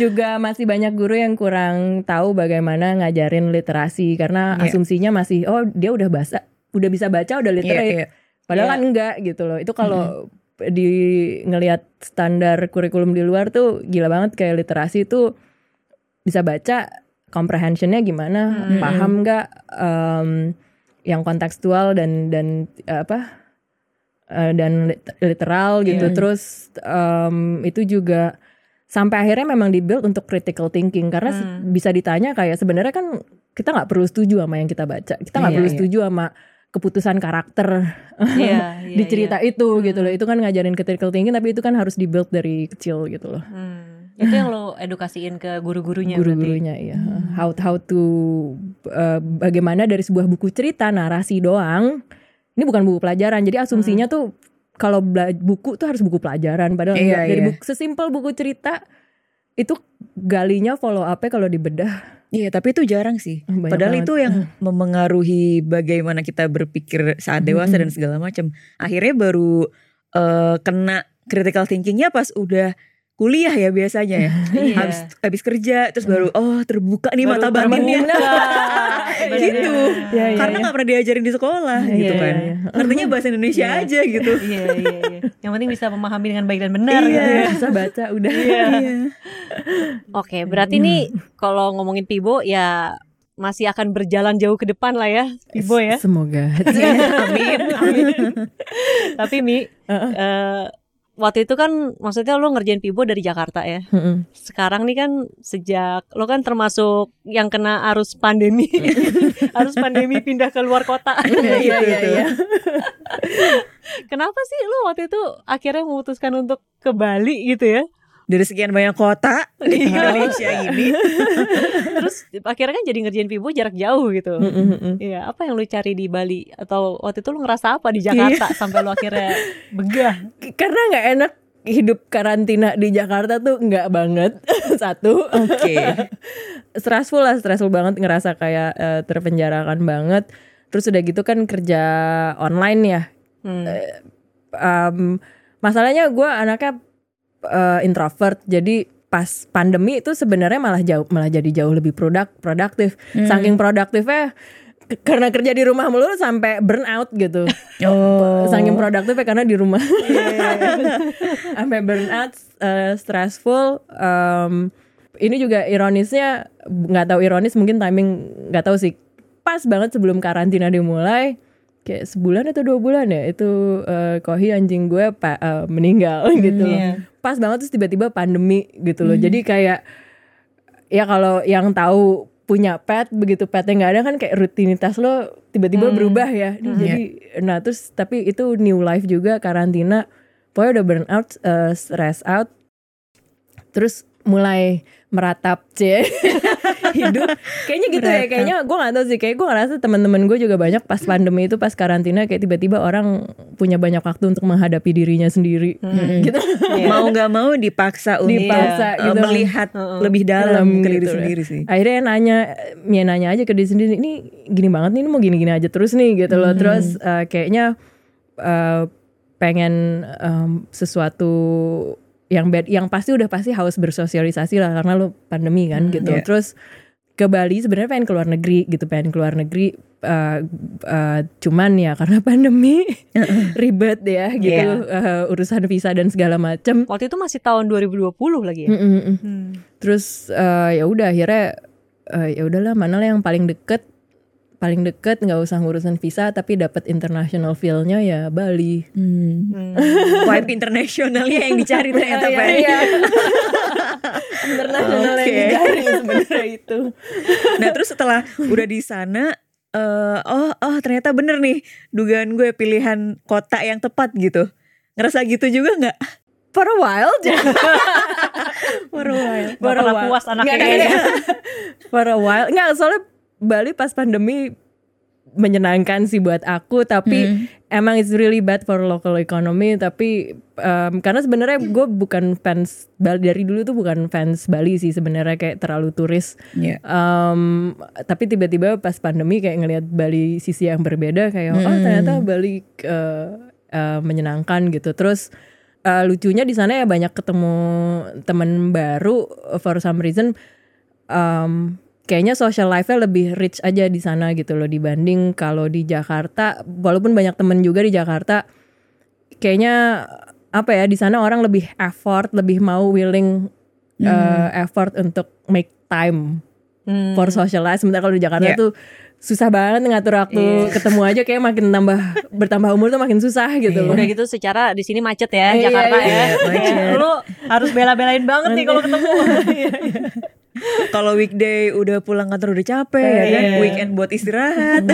juga masih banyak guru yang kurang tahu bagaimana ngajarin literasi karena Iya. asumsinya masih oh dia udah bahasa udah bisa baca udah Iya, literate iya. padahal Iya. kan enggak gitu loh itu kalau di ngelihat standar kurikulum di luar tuh gila banget kayak literasi itu bisa baca comprehensionnya gimana Hmm. paham nggak em, yang kontekstual dan dan eh, apa eh, dan lit- literal gitu Iya. terus em, itu juga sampai akhirnya memang dibuild untuk critical thinking karena Hmm. bisa ditanya kayak sebenarnya kan kita nggak perlu setuju sama yang kita baca kita nggak Iya, perlu iya. setuju sama keputusan karakter Iya, iya, di cerita iya. itu gitu loh itu kan ngajarin critical thinking tapi itu kan harus dibuild dari kecil gitu loh Hmm. Itu yang lo edukasiin ke guru-gurunya guru-gurunya ya how how to uh, bagaimana dari sebuah buku cerita narasi doang. Ini bukan buku pelajaran. Jadi asumsinya tuh kalau buku tuh harus buku pelajaran. Padahal Iya, dari iya. buku sesimpel buku cerita itu galinya follow up kalau dibedah. Iya, tapi itu jarang sih. Banyak Padahal banget. itu yang memengaruhi bagaimana kita berpikir saat dewasa dan segala macam. Akhirnya baru eh, kena critical thinkingnya pas udah kuliah ya biasanya ya. Iya. habis habis kerja terus baru oh terbuka nih Baru mata batinnya. gitu. Iya, iya, Karena iya. nggak pernah diajarin di sekolah Iya, gitu iya, kan. iya. Ngertinya bahasa Indonesia Iya. aja gitu. iya iya iya. Yang penting bisa memahami dengan baik dan benar. Iya. gitu. bisa baca udah Iya. Oke, berarti nih kalau ngomongin Pibo ya masih akan berjalan jauh ke depan lah ya, Ibo ya. Semoga. Amin. Tapi Mi, Heeh. eh, waktu itu kan maksudnya lo ngerjain Pibo dari Jakarta ya. Mm-mm. Sekarang nih kan sejak lo kan termasuk yang kena arus pandemi, arus pandemi pindah ke luar kota. Iya iya iya. Kenapa sih lo waktu itu akhirnya memutuskan untuk ke Bali gitu ya? Dari sekian banyak kota di Indonesia ini. Terus akhirnya kan jadi ngerjain Pibo jarak jauh gitu. Mm-mm, mm-mm. Iya, apa yang lo cari di Bali atau waktu itu lo ngerasa apa di Jakarta sampai lo akhirnya begah? Karena nggak enak hidup karantina di Jakarta tuh nggak banget satu. Oke. stressful lah, stressful banget ngerasa kayak eh, terpenjarakan banget. Terus udah gitu kan kerja online ya. Hmm. Em, masalahnya gue anaknya eh, introvert, jadi pas pandemi itu sebenarnya malah jauh malah jadi jauh lebih produk produktif. Saking produktifnya karena kerja di rumah mulu sampai burn out gitu. Oh. Saking produktifnya karena di rumah. sampai burn out, eh, stressful. em, ini juga ironisnya nggak tahu ironis mungkin timing nggak tahu sih. Pas banget sebelum karantina dimulai kayak sebulan atau dua bulan ya itu eh, Kohi anjing gue pa- eh, meninggal gitu loh. iya. Pas banget terus tiba-tiba pandemi gitu loh. Jadi kayak ya kalau yang tahu punya pet begitu petnya nggak ada kan kayak rutinitas lo tiba-tiba berubah ya. Ini Jadi nah terus tapi itu new life juga karantina. Pokoknya udah burn out, eh, stress out. Terus mulai meratap c hidup kayaknya gitu ya Meratap. kayaknya gue gak tahu sih kayak gue ngerasa teman-teman gue juga banyak pas pandemi itu pas karantina kayak tiba-tiba orang punya banyak waktu untuk menghadapi dirinya sendiri gitu Iya. Mau nggak mau dipaksa untuk Dipaksa eh, gitu. melihat Heeh. lebih dalam Dalam ke diri gitu. sendiri sih. akhirnya nanya Mia nanya aja ke diri sendiri ini gini banget nih ini mau gini-gini aja terus nih gitu loh terus eh, kayaknya eh, pengen em, sesuatu yang bed yang pasti udah pasti harus bersosialisasi lah karena lo pandemi kan gitu iya. terus ke Bali sebenarnya pengen keluar negeri gitu pengen keluar negeri eh, eh, cuman ya karena pandemi ribet ya gitu eh, urusan visa dan segala macam Waktu itu masih tahun 2020 lagi ya. Mm, mm, mm. Hmm. Terus eh, ya udah akhirnya eh, ya udahlah mana lah yang paling deket paling deket nggak usah ngurusin visa tapi dapat international feel-nya ya Bali. Hmm. Hmm. Vibe internasionalnya yang dicari ternyata Iya, Pak. iya. international yang Oke. dicari sebenarnya itu. Nah terus setelah udah di sana, eh, oh oh ternyata bener nih dugaan gue pilihan kota yang tepat gitu. Ngerasa gitu juga nggak? For a while For a while. Gak pernah puas anaknya. For a while. Nggak, soalnya Bali pas pandemi menyenangkan sih buat aku tapi emang it's really bad for local economy. Tapi em, karena sebenarnya gue bukan fans Bali dari dulu tuh bukan fans Bali sih sebenarnya kayak terlalu turis. Iya. Em, tapi tiba-tiba pas pandemi kayak ngelihat Bali sisi yang berbeda kayak oh ternyata Bali eh, eh, menyenangkan gitu. Terus eh, lucunya di sana ya banyak ketemu teman baru for some reason. Em, kayaknya social life-nya lebih rich aja di sana gitu loh dibanding kalau di Jakarta walaupun banyak temen juga di Jakarta kayaknya apa ya di sana orang lebih effort lebih mau willing eh, effort untuk make time Hmm. for socialize sementara kalau di Jakarta Iya. tuh susah banget ngatur waktu ketemu aja kayak makin tambah bertambah umur tuh makin susah gitu loh Udah gitu secara di sini macet ya Iya, Jakarta iya, ya. macet. Lu harus bela-belain banget nih kalau ketemu. Kalau weekday udah pulang kantor udah capek ya kan, Iya. weekend buat istirahat.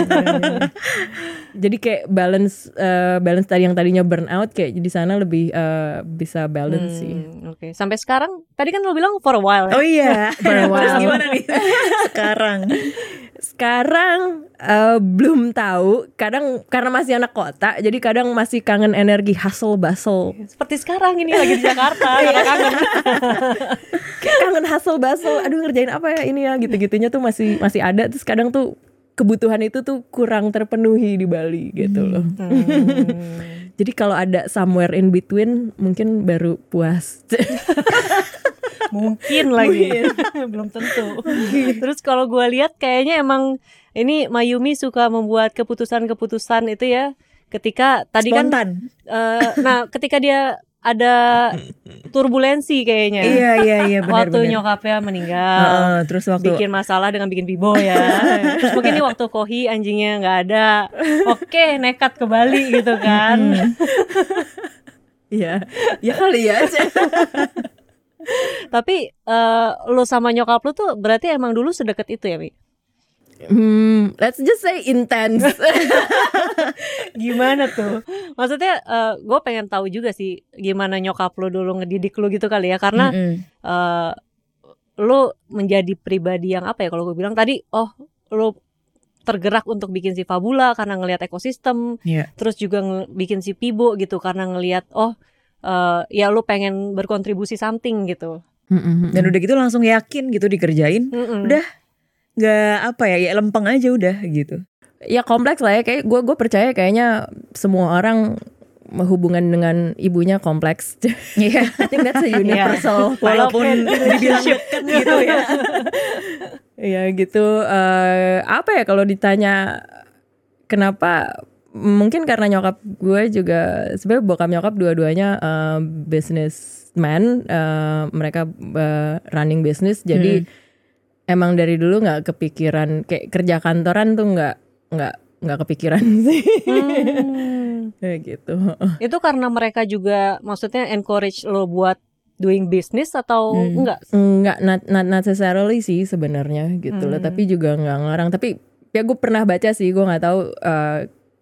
jadi kayak balance eh, balance tadi yang tadinya burn out kayak di sana lebih eh, bisa balance sih Hmm, Oke, sampai sekarang tadi kan lo bilang for a while ya. Oh iya. For a while. Terus gimana nih sekarang? Sekarang eh, belum tahu kadang karena masih anak kota jadi kadang masih kangen energi hustle bustle Seperti sekarang ini lagi di Jakarta, Iya. karena kangen. kangen hustle bustle aduh ngerjain apa ya ini ya gitu gitunya tuh masih masih ada terus kadang tuh kebutuhan itu tuh kurang terpenuhi di Bali gitu loh Hmm. jadi kalau ada somewhere in between mungkin baru puas Mungkin lagi, belum tentu. Terus kalau gue lihat kayaknya emang ini Mayumi suka membuat keputusan-keputusan itu ya. Ketika tadi kan Spontan. Eh, nah, ketika dia ada turbulensi kayaknya. Iya iya iya benar waktu benar. nyokapnya meninggal. Heeh, terus waktu bikin masalah dengan bikin bibo ya. Terus mungkin nih waktu Kohi anjingnya nggak ada. Oke, nekat ke Bali gitu kan. Iya, ya kali ya. Tapi eh lu sama nyokap lu tuh berarti emang dulu sedekat itu ya, Mi? hmm, let's just say intense. Gimana tuh? Maksudnya gue pengen tahu juga sih gimana nyokap lu dulu ngedidik lu gitu kali ya karena Mm-mm. eh lu menjadi pribadi yang apa ya kalau gue bilang tadi oh lu tergerak untuk bikin si Fabula karena ngelihat ekosistem Iya. terus juga bikin si Pibo gitu karena ngelihat oh eh, ya lu pengen berkontribusi something gitu Dan udah gitu langsung yakin gitu dikerjain. Mm-mm. Udah nggak apa ya, ya lempeng aja udah gitu. ya kompleks lah ya kayak gue gue percaya kayaknya semua orang hubungan dengan ibunya kompleks. Iya. I think that's a universal. Walaupun dibilang deket gitu ya. ya gitu. eh, apa ya kalau ditanya kenapa? Mungkin karena nyokap gue juga sebenarnya bokap nyokap dua-duanya eh, businessman. eh, mereka eh, running business. Jadi emang dari dulu nggak kepikiran kayak kerja kantoran tuh nggak nggak nggak kepikiran sih. Hmm. Kayak gitu. itu karena mereka juga maksudnya encourage lo buat doing business atau Hmm. enggak Enggak not, not necessarily sih sebenarnya gitu loh, Hmm. tapi juga nggak ngarang. Tapi ya gue pernah baca sih, gue nggak tahu eh,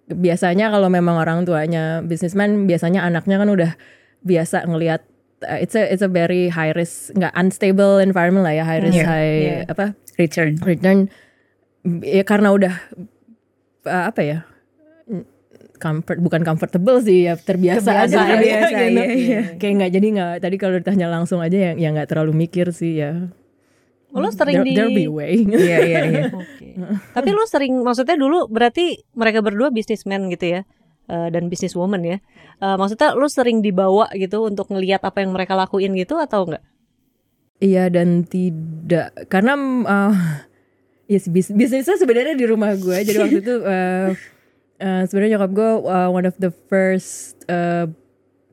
biasanya kalau memang orang tuanya businessman, biasanya anaknya kan udah biasa ngelihat eh, it's a it's a very high risk, nggak unstable environment lah ya, high risk, Iya, high iya. apa Return. return. Ya karena udah eh, apa ya comfort bukan comfortable sih ya terbiasa aja terbiasa, gitu. iya, iya. kayak nggak jadi nggak tadi kalau ditanya langsung aja yang yang nggak terlalu mikir sih ya lo sering There, di there'll be a way Iya iya iya. Oke. Tapi lu sering maksudnya dulu berarti mereka berdua bisnismen gitu ya eh, dan businesswoman ya. Eh, maksudnya lu sering dibawa gitu untuk ngelihat apa yang mereka lakuin gitu atau enggak? iya dan tidak karena uh, ya bis- bisnisnya sebenarnya di rumah gue jadi waktu itu uh, uh, sebenarnya nyokap gue uh, one of the first uh,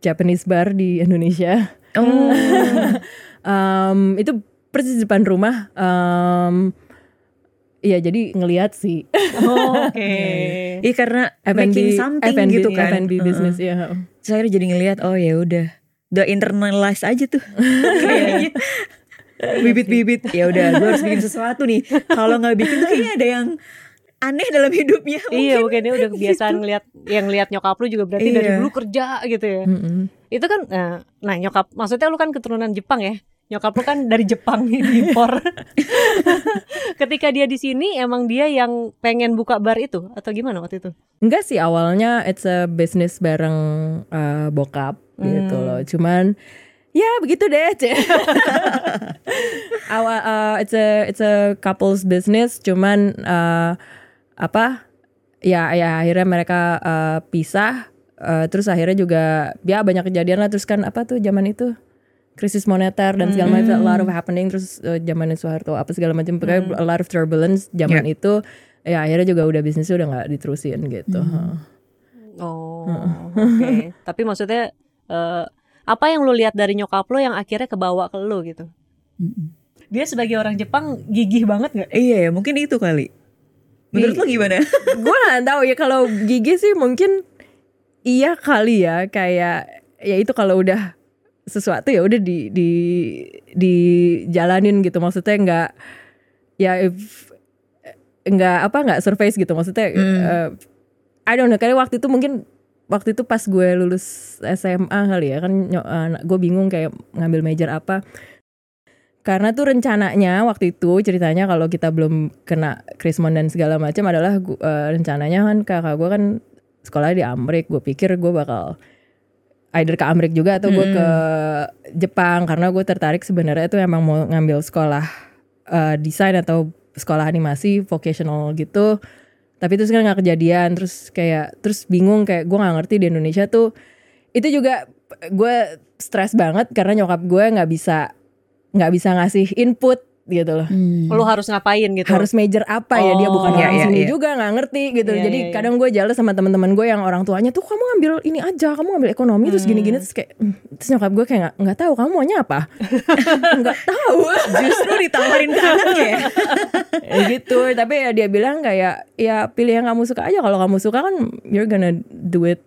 Japanese bar di Indonesia Oh. um, itu persis depan rumah um, Iya jadi ngelihat sih Oh, Oke. Iya karena making something F&B gitu kan. F&B business ya. Terus akhirnya jadi ngelihat oh ya udah udah internalize aja tuh bibit-bibit ya udah gue harus bikin sesuatu nih kalau nggak bikin tuh kayaknya ada yang aneh dalam hidupnya Iya, mungkin dia udah kebiasaan ngelihat yang lihat nyokap lu juga berarti dari Iya. dulu kerja gitu ya. Itu kan eh, nah nyokap maksudnya lu kan keturunan Jepang ya. Nyokap lu kan dari Jepang impor. Ketika dia di sini emang dia yang pengen buka bar itu atau gimana waktu itu? Enggak sih awalnya it's a business bareng uh, bokap gitu loh. Cuman ya begitu deh. Awal uh, it's a it's a couples business cuman uh, apa ya ya akhirnya mereka uh, pisah Uh, terus akhirnya juga ya banyak kejadian lah terus kan apa tuh zaman itu krisis moneter dan segala macam a lot of happening terus uh, zaman Soeharto apa segala macam pokoknya a lot of turbulence zaman itu ya akhirnya juga udah bisnisnya udah nggak diterusin gitu. Heeh. Oh, oke. Tapi maksudnya eh, apa yang lu lihat dari nyokap lu yang akhirnya kebawa ke lu gitu? Dia sebagai orang Jepang gigih banget nggak? iya ya mungkin itu kali menurut lo gimana gue nggak tahu ya kalau gigi sih mungkin iya kali ya kayak ya itu kalau udah sesuatu ya udah di di dijalanin gitu. Maksudnya nggak ya if nggak apa nggak surface gitu. Maksudnya eh, I don't know. Karena waktu itu mungkin waktu itu pas gue lulus SMA kali ya kan gue bingung kayak ngambil major apa. Karena tuh rencananya waktu itu ceritanya kalau kita belum kena krismon dan segala macam adalah eh, rencananya kan kakak gue kan sekolah di Amerika gue pikir gue bakal either ke Amerika juga atau gue ke Jepang. Karena gue tertarik sebenarnya itu emang mau ngambil sekolah eh, desain atau sekolah animasi vocational gitu. Tapi terus kan nggak kejadian terus kayak terus bingung kayak gue nggak ngerti di Indonesia tuh. Itu juga gue stres banget karena nyokap gue nggak bisa nggak bisa ngasih input gitu loh. Lu harus ngapain gitu. Harus major apa ya dia bukan Oh, orang iya, sini iya. juga nggak ngerti gitu. Iya, Jadi iya, iya. kadang gue jealous sama teman-teman gue yang orang tuanya tuh kamu ngambil ini aja, kamu ngambil ekonomi terus gini-gini terus kayak "Hmm." terus nyokap gue kayak nggak nggak tahu kamu maunya apa? nggak tahu. Justru ditawarin ke anaknya ya. Ya gitu tapi ya dia bilang kayak ya pilih yang kamu suka aja kalau kamu suka kan you're gonna do it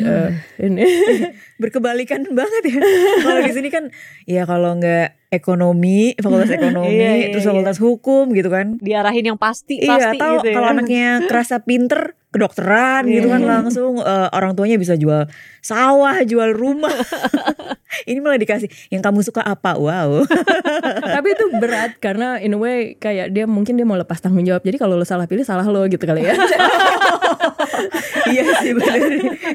uh, ini Berkebalikan banget ya. Kalau di sini kan ya kalau nggak ekonomi, fakultas ekonomi, Iya, iya, terus iya. fakultas hukum gitu kan. diarahin yang pasti Iya, pasti atau gitu ya. kalau anaknya kerasa pinter, kedokteran gitu kan langsung eh, orang tuanya bisa jual sawah, jual rumah. Ini malah dikasih yang kamu suka apa? Wow. tapi itu berat karena in a way kayak dia mungkin dia mau lepas tanggung jawab jadi kalau lo salah pilih salah lo gitu kali ya iya sih benar.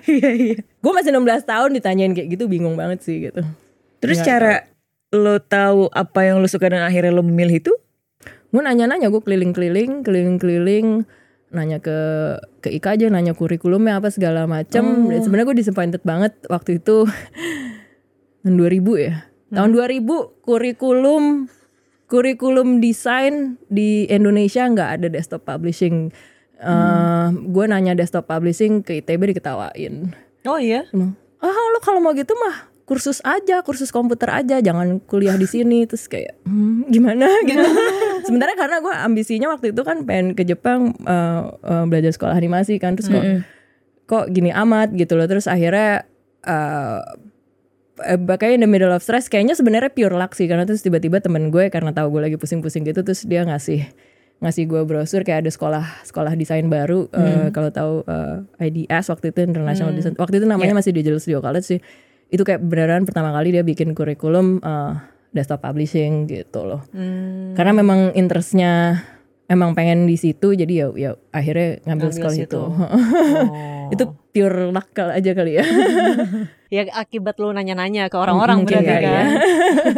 Iya iya. gue masih 16 tahun ditanyain kayak gitu bingung banget sih gitu. Terus Nggak cara lo tahu apa yang lo suka dan akhirnya lo memilih itu? gue nanya-nanya gue keliling-keliling keliling-keliling nanya ke ke Ika aja nanya kurikulumnya apa segala macam dan sebenarnya gue disappointed banget waktu itu tahun 2000 ya. Tahun 2000 kurikulum kurikulum desain di Indonesia nggak ada desktop publishing Eh, gue nanya desktop publishing ke ITB diketawain Oh iya. Ah lo kalau mau gitu mah kursus aja, kursus komputer aja, jangan kuliah di sini. Terus kayak hmm, gimana gitu. Sebenarnya karena gue ambisinya waktu itu kan pengen ke Jepang eh, eh, belajar sekolah animasi kan, terus kok kok gini amat gitu loh. Terus akhirnya eh eh, makanya in the middle of stress kayaknya sebenarnya pure luck sih karena terus tiba-tiba temen gue karena tahu gue lagi pusing-pusing gitu terus dia ngasih ngasih gue brosur kayak ada sekolah sekolah desain baru eh, kalau tahu eh, IDS waktu itu International Design. Waktu itu namanya masih Digital Studio College sih. Itu kayak beneran pertama kali dia bikin kurikulum eh, desktop publishing gitu loh. Hmm. karena memang interestnya emang pengen di situ jadi ya ya akhirnya ngambil, Ngambil sekolah situ. itu. Oh. itu pure kali aja kali ya ya akibat lu nanya-nanya ke orang-orang Mungkin berarti ya, kan.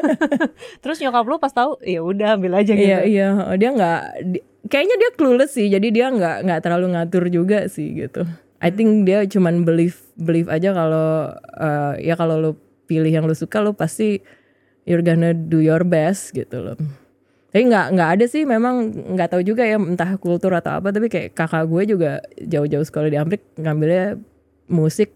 Terus nyokap lu pas tahu ya udah ambil aja gitu. Iya iya dia nggak di- kayaknya dia clueless sih jadi dia nggak nggak terlalu ngatur juga sih gitu. I think dia cuman believe believe aja kalau eh, ya kalau lu pilih yang lu suka lu pasti you're gonna do your best gitu loh. Tapi nggak nggak ada sih memang nggak tahu juga ya entah kultur atau apa tapi kayak kakak gue juga jauh-jauh sekolah di Amrik ngambilnya musik.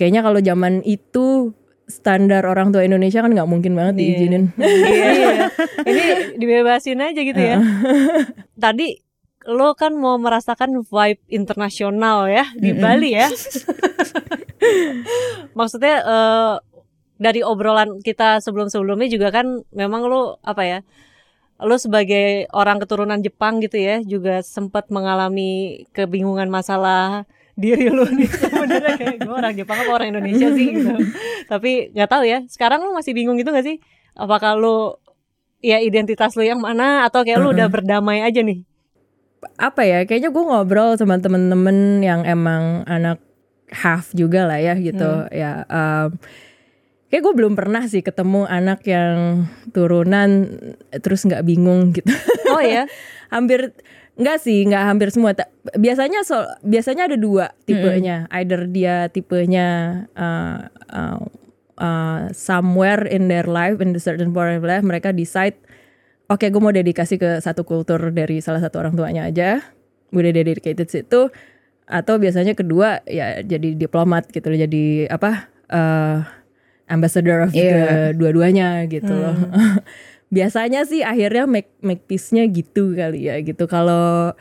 Kayaknya kalau zaman itu standar orang tua Indonesia kan nggak mungkin banget diizinin. Iya. Ini dibebasin aja gitu ya. Tadi lo kan mau merasakan vibe internasional ya di Bali ya. Maksudnya eh, dari obrolan kita sebelum-sebelumnya juga kan memang lo apa ya? Lo sebagai orang keturunan Jepang gitu ya juga sempat mengalami kebingungan masalah diri lo nih sebenarnya kayak gue orang Jepang apa orang Indonesia sih gitu. Tapi nggak tahu ya. Sekarang lo masih bingung gitu gak sih? Apakah lo ya identitas lo yang mana atau kayak lo udah berdamai aja nih? apa ya kayaknya gue ngobrol sama temen-temen yang emang anak half juga lah ya gitu ya um, kayak gue belum pernah sih ketemu anak yang turunan terus nggak bingung gitu Oh ya. hampir nggak sih nggak hampir semua. Biasanya so biasanya ada dua tipenya. Either dia tipenya uh, uh, uh, somewhere in their life in the certain part of life mereka decide oke gue mau dedikasi ke satu kultur dari salah satu orang tuanya aja. Gue udah dedicated situ. Atau biasanya kedua ya jadi diplomat gitu loh jadi apa eh, ambassador of Iya. the dua-duanya gitu loh biasanya sih akhirnya make make peace-nya gitu kali ya gitu. Kalau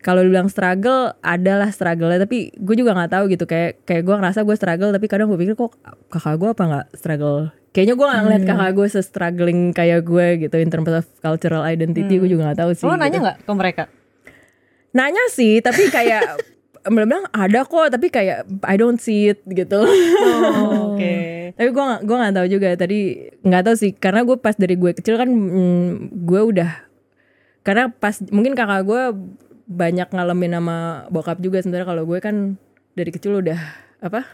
kalau dibilang struggle adalah struggle tapi gue juga nggak tahu gitu. Kayak kayak gue ngerasa gue struggle tapi kadang gue pikir kok kakak gue apa nggak struggle? Kayaknya gue nggak ngeliat kakak gue se-struggling kayak gue gitu in terms of cultural identity. Gue juga nggak tahu sih Lo nanya gitu. ke mereka? nanya sih tapi kayak bilang ada kok tapi kayak I don't see it gitu. Oh, Oke. tapi gue gue nggak tahu juga tadi nggak tahu sih. Karena gue pas dari gue kecil kan mm, gue udah karena pas mungkin kakak gue banyak ngalamin sama bokap juga sebenarnya. Kalau gue kan dari kecil udah apa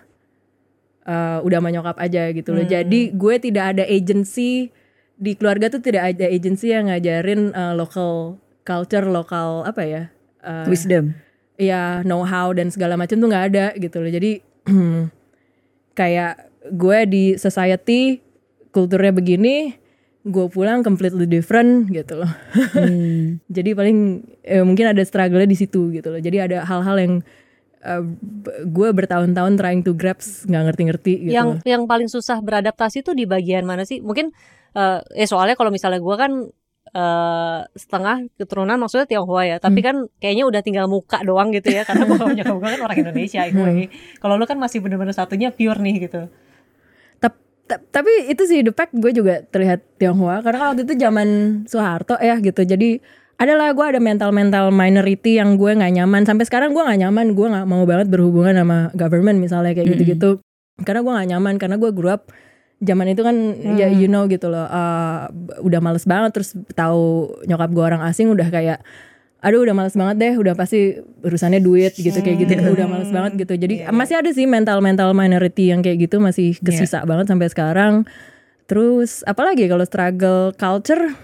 eh, udah sama nyokap aja gitu loh. Jadi gue tidak ada agency di keluarga tuh tidak ada agency yang ngajarin eh, local culture lokal apa ya eh, Wisdom. ya know how dan segala macam tuh nggak ada gitu loh. Jadi kayak gue di society kulturnya begini gue pulang completely different gitu loh Hmm. jadi paling eh, mungkin ada struggle di situ gitu loh jadi ada hal-hal yang eh, gue bertahun-tahun trying to grasp nggak ngerti-ngerti gitu yang loh. yang paling susah beradaptasi tuh di bagian mana sih? Mungkin eh eh, soalnya kalau misalnya gua kan eh setengah keturunan maksudnya Tionghoa ya, tapi Hmm. kan kayaknya udah tinggal muka doang gitu ya karena bokap nyokap kan orang Indonesia Hmm. Kalau lu kan masih bener-bener satunya pure nih gitu. Tap- tap- tapi itu sih the fact gue juga terlihat Tionghoa karena waktu itu zaman Soeharto ya gitu. Jadi adalah gue ada mental mental minority yang gue nggak nyaman. Sampai sekarang gue nggak nyaman gue nggak mau banget berhubungan sama government misalnya kayak gitu gitu karena gue nggak nyaman karena gue grew up zaman itu kan ya you know gitu loh. Uh, udah males banget terus tahu nyokap gue orang asing udah kayak aduh udah males banget deh udah pasti urusannya duit gitu kayak gitu udah males banget gitu. Jadi masih ada sih mental mental minority yang kayak gitu masih kesisa banget sampai sekarang. Terus apalagi kalau struggle culture?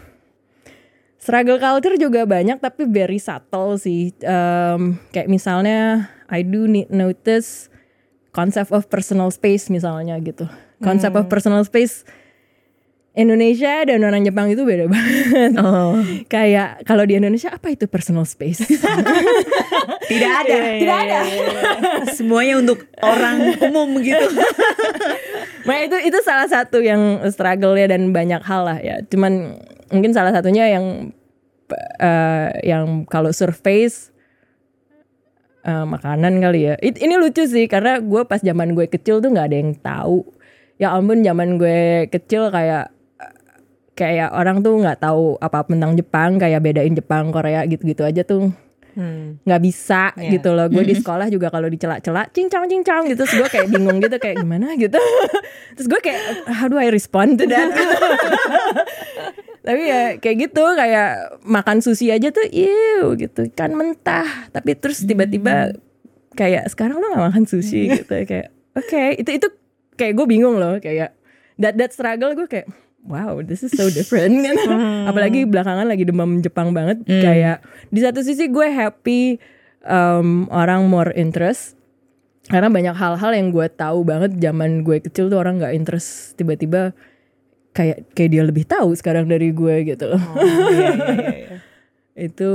Struggle culture juga banyak tapi very subtle sih. Em, kayak misalnya I do need notice concept of personal space misalnya gitu. Concept of personal space Indonesia dan orang Jepang itu beda banget. Oh, Kayak kalau di Indonesia apa itu personal space? tidak ada, tidak ada. Semuanya untuk orang umum gitu. nah itu itu salah satu yang struggle ya dan banyak hal lah ya. Cuman mungkin salah satunya yang eh, yang kalau surface eh, makanan kali ya. It- ini lucu sih karena gue pas zaman gue kecil tuh nggak ada yang tahu. Ya ampun zaman gue kecil kayak kayak orang tuh nggak tahu apa tentang Jepang kayak bedain Jepang Korea gitu-gitu aja tuh Hmm. nggak bisa Iya. gitu loh. Gue di sekolah juga kalau dicela-cela cincang cincang gitu. Terus gue kayak bingung gitu kayak gimana gitu. Terus gue kayak how do I respond to that? Tapi ya kayak gitu kayak makan sushi aja tuh ew gitu. Kan mentah. Tapi terus tiba-tiba kayak sekarang lo gak makan sushi? gitu. Kayak oke. Itu itu kayak gue bingung loh. Kayak that that struggle gue kayak wow this is so different. Kan apalagi belakangan lagi demam Jepang banget. Kayak di satu sisi gue happy um, orang more interest. Karena banyak hal-hal yang gue tahu banget zaman gue kecil tuh orang nggak interest. Tiba-tiba kayak kayak dia lebih tahu sekarang dari gue gitu loh. Itu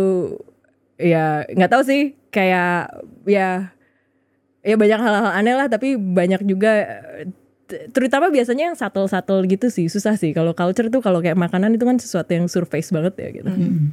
ya nggak tahu sih. Kayak ya ya banyak hal-hal aneh lah. Tapi banyak juga terutama biasanya yang subtle-subtle gitu sih susah sih kalau culture tuh kalau kayak makanan itu kan sesuatu yang surface banget ya gitu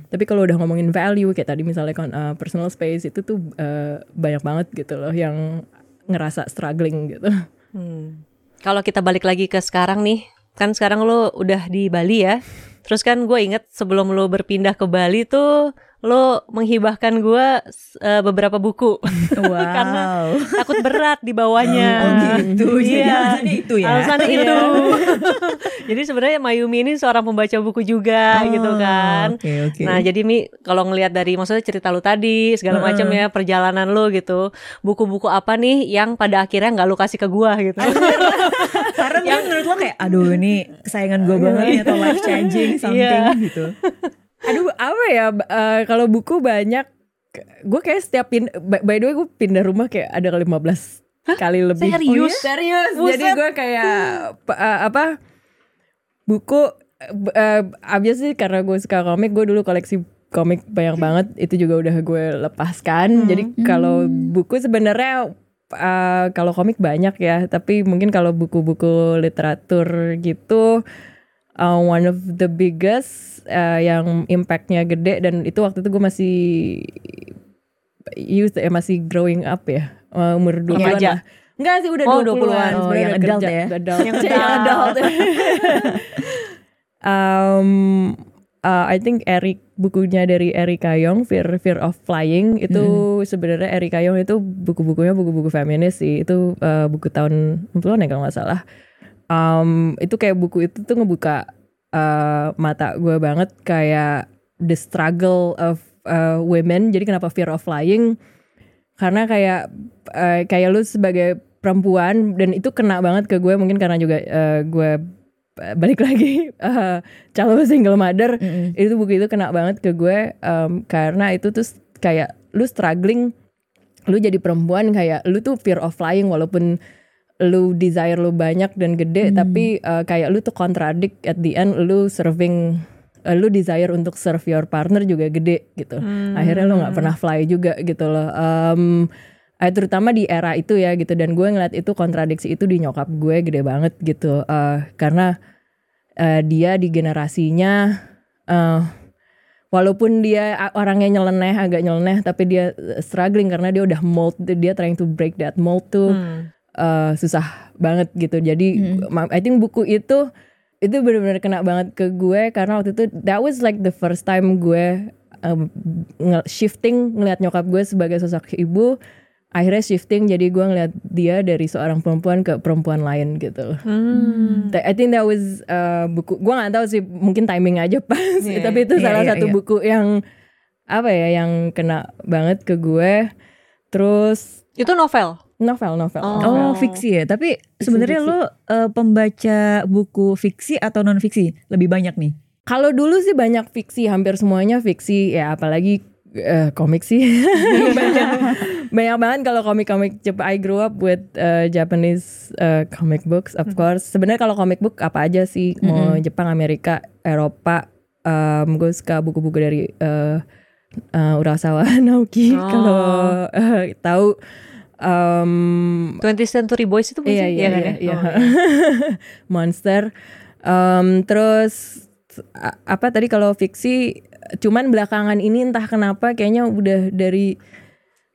tapi kalau udah ngomongin value kayak tadi misalnya kon- eh, personal space itu tuh eh, banyak banget gitu loh yang ngerasa struggling gitu Hmm. Kalau kita balik lagi ke sekarang nih, kan sekarang lo udah di Bali ya. Terus kan gue inget sebelum lo berpindah ke Bali tuh lo menghibahkan gue uh, beberapa buku karena Wow. takut berat di bawahnya. Oh gitu. Jadi Iya. alasannya itu ya. Alasannya Iya. itu. jadi sebenarnya Mayumi ini seorang pembaca buku juga Oh, gitu kan. Oke oke. Nah jadi Mi kalau ngelihat dari maksudnya cerita lu tadi segala macam ya perjalanan lu gitu buku-buku apa nih yang pada akhirnya nggak lu kasih ke gua gitu Karena dia menurut lo kayak aduh ini kesayangan gue banget nih atau life changing something Iya. gitu. Aduh apa ya eh, kalau buku banyak gue kayak setiap pin by, by the way gue pindah rumah kayak ada kali 15 kali lebih. Serius? Serius. Buset. Jadi gue kayak eh, apa buku uh, obviously karena gue suka komik gue dulu koleksi komik banyak banget itu juga udah gue lepaskan. Jadi kalau buku sebenarnya uh, kalau komik banyak ya, tapi mungkin kalau buku-buku literatur gitu uh, one of the biggest uh, yang impactnya gede dan itu waktu itu gue masih youth ya masih growing up ya uh, umur 20 Remaja. lah. Enggak sih udah Oh, 20-an. 20-an. Oh, sebenarnya yang adult kerja. ya. Adult. Yang Yang adult. um, uh, I think Eric bukunya dari Eric Kayong Fear Fear of Flying itu sebenarnya Eric Kayong itu buku-bukunya buku-buku feminis sih itu uh, buku tahun 60-an ya kalau nggak salah um, itu kayak buku itu tuh ngebuka uh, mata gue banget kayak the struggle of uh, women. Jadi kenapa Fear of Flying karena kayak uh, kayak lu sebagai perempuan dan itu kena banget ke gue mungkin karena juga uh, gue balik lagi uh, calon single mother. Itu buku itu kena banget ke gue um, karena itu tuh kayak lu struggling lu jadi perempuan kayak lu tuh fear of flying walaupun lu desire lu banyak dan gede tapi uh, kayak lu tuh contradict at the end lu serving uh, lu desire untuk serve your partner juga gede gitu. Akhirnya lu nggak pernah fly juga gitu loh. Um, eh, terutama di era itu ya gitu dan gue ngeliat itu kontradiksi itu di nyokap gue gede banget gitu. Uh, karena uh, dia di generasinya uh, walaupun dia orangnya nyeleneh agak nyeleneh tapi dia struggling karena dia udah mold dia trying to break that mold tuh uh, susah banget gitu jadi ma- I think buku itu itu benar-benar kena banget ke gue karena waktu itu that was like the first time gue um, nge- shifting ngeliat nyokap gue sebagai sosok ibu akhirnya shifting jadi gue ngeliat dia dari seorang perempuan ke perempuan lain gitu Hmm. I think that was uh, buku gue nggak tahu sih mungkin timing aja pas Iya. tapi itu Iya, salah iya, satu iya. buku yang apa ya yang kena banget ke gue terus Itu novel. Novel novel, Oh. novel. Oh, fiksi ya. Tapi sebenarnya lo eh, pembaca buku fiksi atau non fiksi lebih banyak nih? Kalau dulu sih banyak fiksi, hampir semuanya fiksi ya apalagi eh, komik sih. banyak, banyak banget kalau komik-komik Jep- I grew up with eh, Japanese eh, comic books of course. Sebenarnya kalau comic book apa aja sih mau Jepang, Amerika, Eropa. Um, gue suka buku-buku dari eh, eh, Urasawa Naoki Oh. kalau eh, tahu um, 20th Century Boys itu Iya sih? iya kan iya, ya? iya. Oh, Monster. Em, terus apa tadi kalau fiksi cuman belakangan ini entah kenapa kayaknya udah dari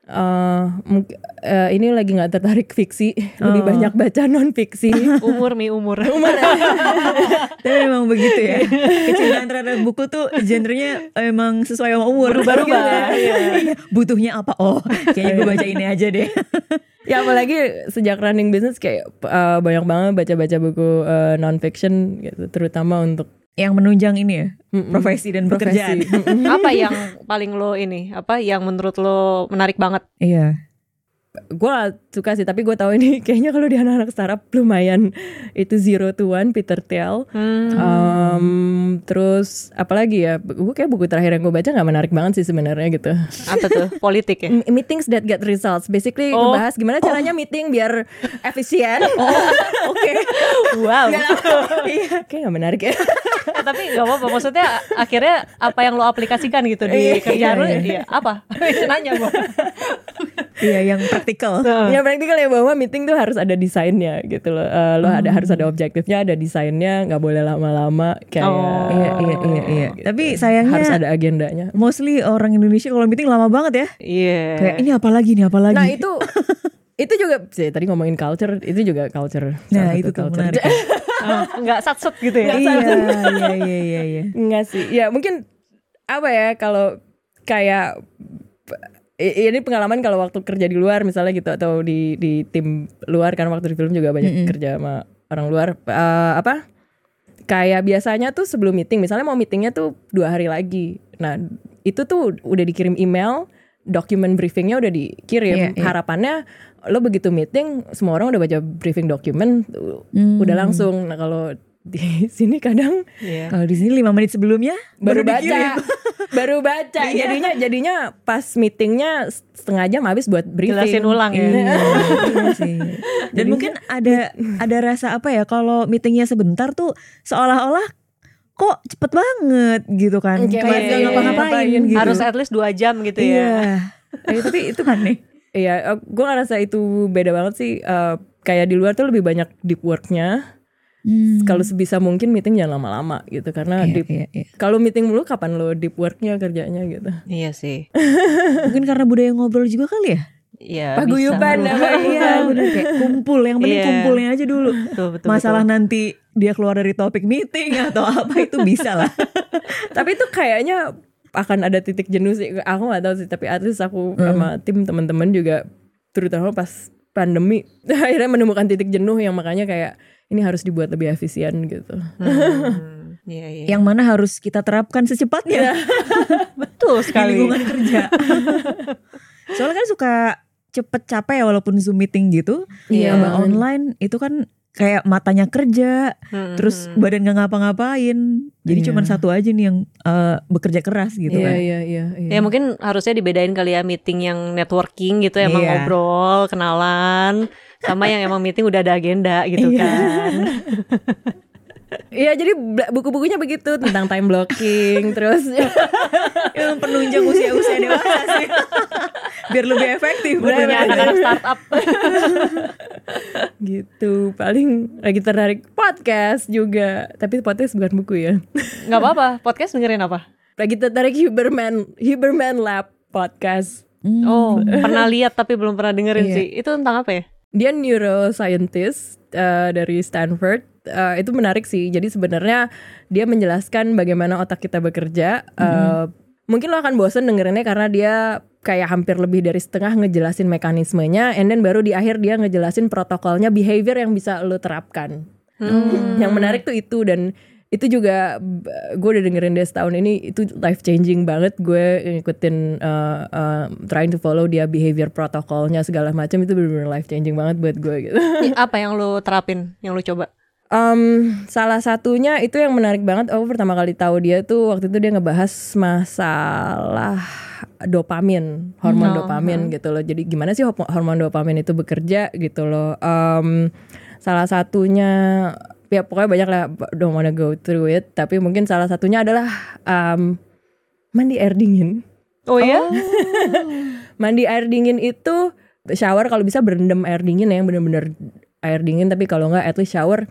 eh mung- eh, ini lagi nggak tertarik fiksi, lebih Oh. banyak baca non fiksi. Umur mi umur. Tapi memang begitu ya. Kecintaan terhadap buku tuh genrenya emang sesuai sama umur. Berubah-ubah, Iya. Iya. Butuhnya apa? Oh, kayaknya gue baca ini aja deh. ya apalagi sejak running business kayak eh, banyak banget baca-baca buku non fiction gitu, terutama untuk Yang menunjang ini ya, Mm-mm. profesi dan profesi. pekerjaan. Apa yang paling lo ini? Apa yang menurut lo menarik banget? Iya. Gue suka sih tapi gue tahu ini kayaknya kalau di anak-anak startup lumayan itu zero to one Peter Thiel Hmm. Um, terus apalagi ya gue kayak buku terakhir yang gue baca nggak menarik banget sih sebenarnya gitu Apa tuh? Politik ya? Meetings that get results basically Oh. ngebahas gimana caranya meeting biar efisien oke Wow. iya kayak nggak menarik ya Eh, tapi gak apa-apa. Maksudnya akhirnya apa yang lo aplikasikan gitu di Iya, kerjaan lo? Iya. Apa? Nanya gue. Iya, yang praktikal. ya praktikal ya bahwa meeting tuh harus ada desainnya gitu loh Eh, lo ada harus ada objektifnya ada desainnya nggak boleh lama-lama kayak Oh. Iya, iya, iya, iya. Tapi sayangnya harus ada agendanya mostly orang Indonesia kalau meeting lama banget ya. Iya. Kayak ini apa lagi nih, apa lagi? Nah itu itu juga sih tadi ngomongin culture itu juga culture. Nah, itu tuh culture. menarik. Oh, nggak sat-set gitu ya? iya, iya, iya, iya, iya. Enggak sih. Ya mungkin apa ya kalau kayak ini pengalaman kalau waktu kerja di luar misalnya gitu atau di di tim luar karena waktu di film juga banyak kerja sama orang luar Eh, apa kayak biasanya tuh sebelum meeting misalnya mau meetingnya tuh dua hari lagi nah itu tuh udah dikirim email dokumen briefingnya udah dikirim Iya, iya. harapannya lo begitu meeting semua orang udah baca briefing dokumen Hmm. udah langsung nah kalau di sini kadang Iya. Kalau di sini lima menit sebelumnya baru, dikirim. baca baru baca Iya. jadinya jadinya pas meetingnya setengah jam habis buat briefing Jelasin ulang ya. Iya, iya sih. Dan mungkin ada ada rasa apa ya kalau meetingnya sebentar tuh seolah-olah kok cepet banget gitu kan. Kayak Kayak masih nggak ngapa-ngapain ngapain gitu. Harus at least 2 jam gitu Iya. ya. Eh, tapi itu aneh. iya gue ngerasa itu beda banget sih Eh, kayak di luar tuh lebih banyak deep worknya Hmm. kalau sebisa mungkin meeting jangan lama-lama gitu karena Iya, deep iya, iya. kalau meeting mulu kapan lo deep worknya kerjanya gitu Iya sih. Mungkin karena budaya ngobrol juga kali ya. Iya. Paguyuban apa Iya bener kayak kumpul yang penting Iya. kumpulnya aja dulu. Betul, betul, Masalah betul. nanti dia keluar dari topik meeting atau apa itu bisa lah. tapi itu kayaknya akan ada titik jenuh sih aku nggak tahu sih tapi at least aku sama tim teman-teman juga terutama pas pandemi akhirnya menemukan titik jenuh yang makanya kayak ini harus dibuat lebih efisien gitu Hmm, Iya, iya. yang mana harus kita terapkan secepatnya betul di sekali. lingkungan kerja. Soalnya kan suka cepet capek ya walaupun Zoom meeting gitu. Iya. Tambah online itu kan kayak matanya kerja, Hmm, terus hmm. badan gak ngapa-ngapain. Jadi Iya. cuman satu aja nih yang eh, bekerja keras gitu iya kan. iya iya iya. Ya mungkin harusnya dibedain kali ya meeting yang networking gitu emang Iya. ngobrol, kenalan sama yang emang meeting udah ada agenda gitu Iya. kan. Iya jadi buku-bukunya begitu tentang time blocking terus Yang penunjang usia-usia dewasa sih. Biar lebih efektif. Bukunya bener-bener. anak-anak startup. gitu paling lagi tertarik podcast juga tapi podcast bukan buku ya nggak apa-apa. Podcast dengerin apa? lagi tertarik Huberman Huberman Lab podcast Hmm. Oh, pernah lihat tapi belum pernah dengerin Iya. sih. Itu tentang apa ya? Dia neuroscientist uh, dari Stanford. Uh, itu menarik sih. Jadi sebenarnya dia menjelaskan bagaimana otak kita bekerja. Uh, mungkin lo akan bosen dengerinnya karena dia kayak hampir lebih dari setengah ngejelasin mekanismenya and then baru di akhir dia ngejelasin protokolnya behavior yang bisa lo terapkan. Hmm. yang menarik tuh itu dan itu juga gue udah dengerin dia setahun ini itu life changing banget gue ngikutin uh, uh, trying to follow dia behavior protokolnya segala macam itu benar-benar life changing banget buat gue gitu. Apa yang lu terapin, yang lu coba? Um, salah satunya itu yang menarik banget. Aku pertama kali tahu dia tuh waktu itu dia ngebahas masalah dopamin, hormon Hmm. dopamin gitu loh. Jadi gimana sih hormo- hormon dopamin itu bekerja gitu loh. Um, salah satunya ya pokoknya banyak lah don't wanna go through it. Tapi mungkin salah satunya adalah um, mandi air dingin. Oh ya? Mandi air dingin itu shower kalau bisa berendam air dingin ya yang bener-bener air dingin tapi kalau nggak at least shower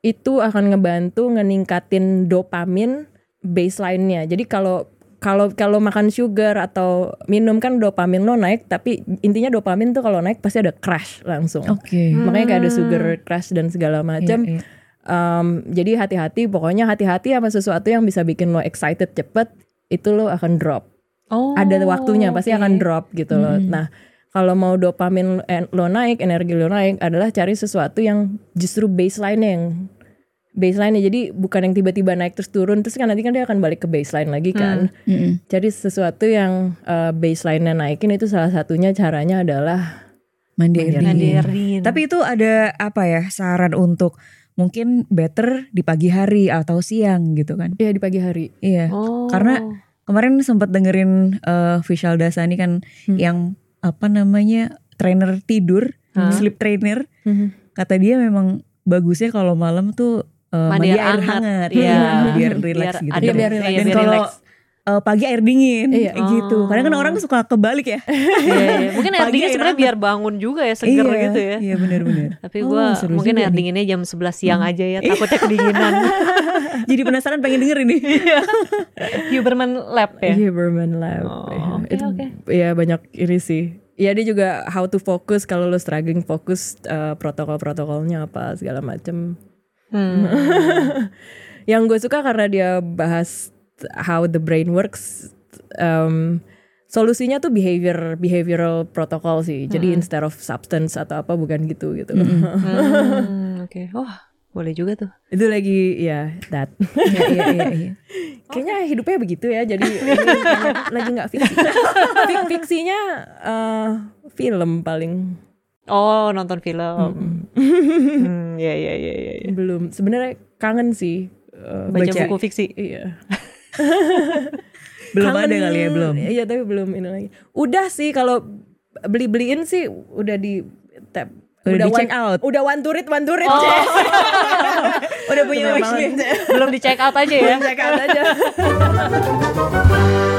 itu akan ngebantu ngeningkatin dopamin baseline-nya. Jadi kalau kalau kalau makan sugar atau minum kan dopamin lo naik tapi intinya dopamin tuh kalau naik pasti ada crash langsung. Oke. Makanya kayak ada sugar crash dan segala macam. Iya, iya. Um, jadi hati-hati pokoknya hati-hati sama sesuatu yang bisa bikin lo excited cepet itu lo akan drop Oh. ada waktunya pasti oke. akan drop gitu loh. Nah, kalau mau dopamin lo naik, energi lo naik adalah cari sesuatu yang justru baseline yang baseline jadi bukan yang tiba-tiba naik terus turun terus kan nanti kan dia akan balik ke baseline lagi kan. Mm-mm. Cari sesuatu yang uh, baseline-nya naikin itu salah satunya caranya adalah Mandi air Mandi dingin. air dingin. Tapi itu ada apa ya saran untuk mungkin better di pagi hari atau siang gitu kan? ya di pagi hari. Iya. oh. Karena kemarin sempat dengerin eh Vishal Dasani kan Hmm. yang apa namanya trainer tidur, Hah? sleep trainer. Mhm. Kata dia memang bagusnya kalau malam tuh eh, Mandi mandi, air hangat. hangat, Iya. Iya, biar relax gitu. ada- Iya, biar iya, relax. Dan biar kalau eh, pagi air dingin Iya. kayak gitu. Kadang kan orang suka kebalik ya. Iya, iya. Mungkin air dingin sebenarnya biar bangun juga ya, seger iya, gitu ya. Iya benar-benar. Tapi Oh, gua seru mungkin air nih. dinginnya jam 11 siang aja ya, takutnya kedinginan. Jadi penasaran pengen denger ini. Huberman Lab ya. Huberman Lab. Oh, Ya, oke, itu oke. ya banyak ini sih. Ya dia juga how to focus kalau lo struggling fokus uh, protokol-protokolnya apa segala macem. Hmm. Yang gue suka karena dia bahas how the brain works. um, solusinya tuh behavior behavioral protocol sih. Jadi instead of substance atau apa bukan gitu gitu. Hmm, Oke, wah boleh juga tuh. Itu lagi ya that. Iya iya iya. iya. Kayaknya hidupnya begitu ya. Jadi lagi nggak fiksi. Fik- Fiksinya uh, film paling Oh nonton film. Hmm, ya ya ya ya. ya. belum. Sebenarnya kangen sih. uh, Baca, Baca. buku fiksi. Iya. Belum Kangen. ada kali ya belum. Iya tapi belum ini lagi. Udah sih kalau beli beliin sih udah di tap. Udah di one- check out. Udah one to read, one to read. Oh. Udah punya banget. Belum di check out aja ya. Check out aja.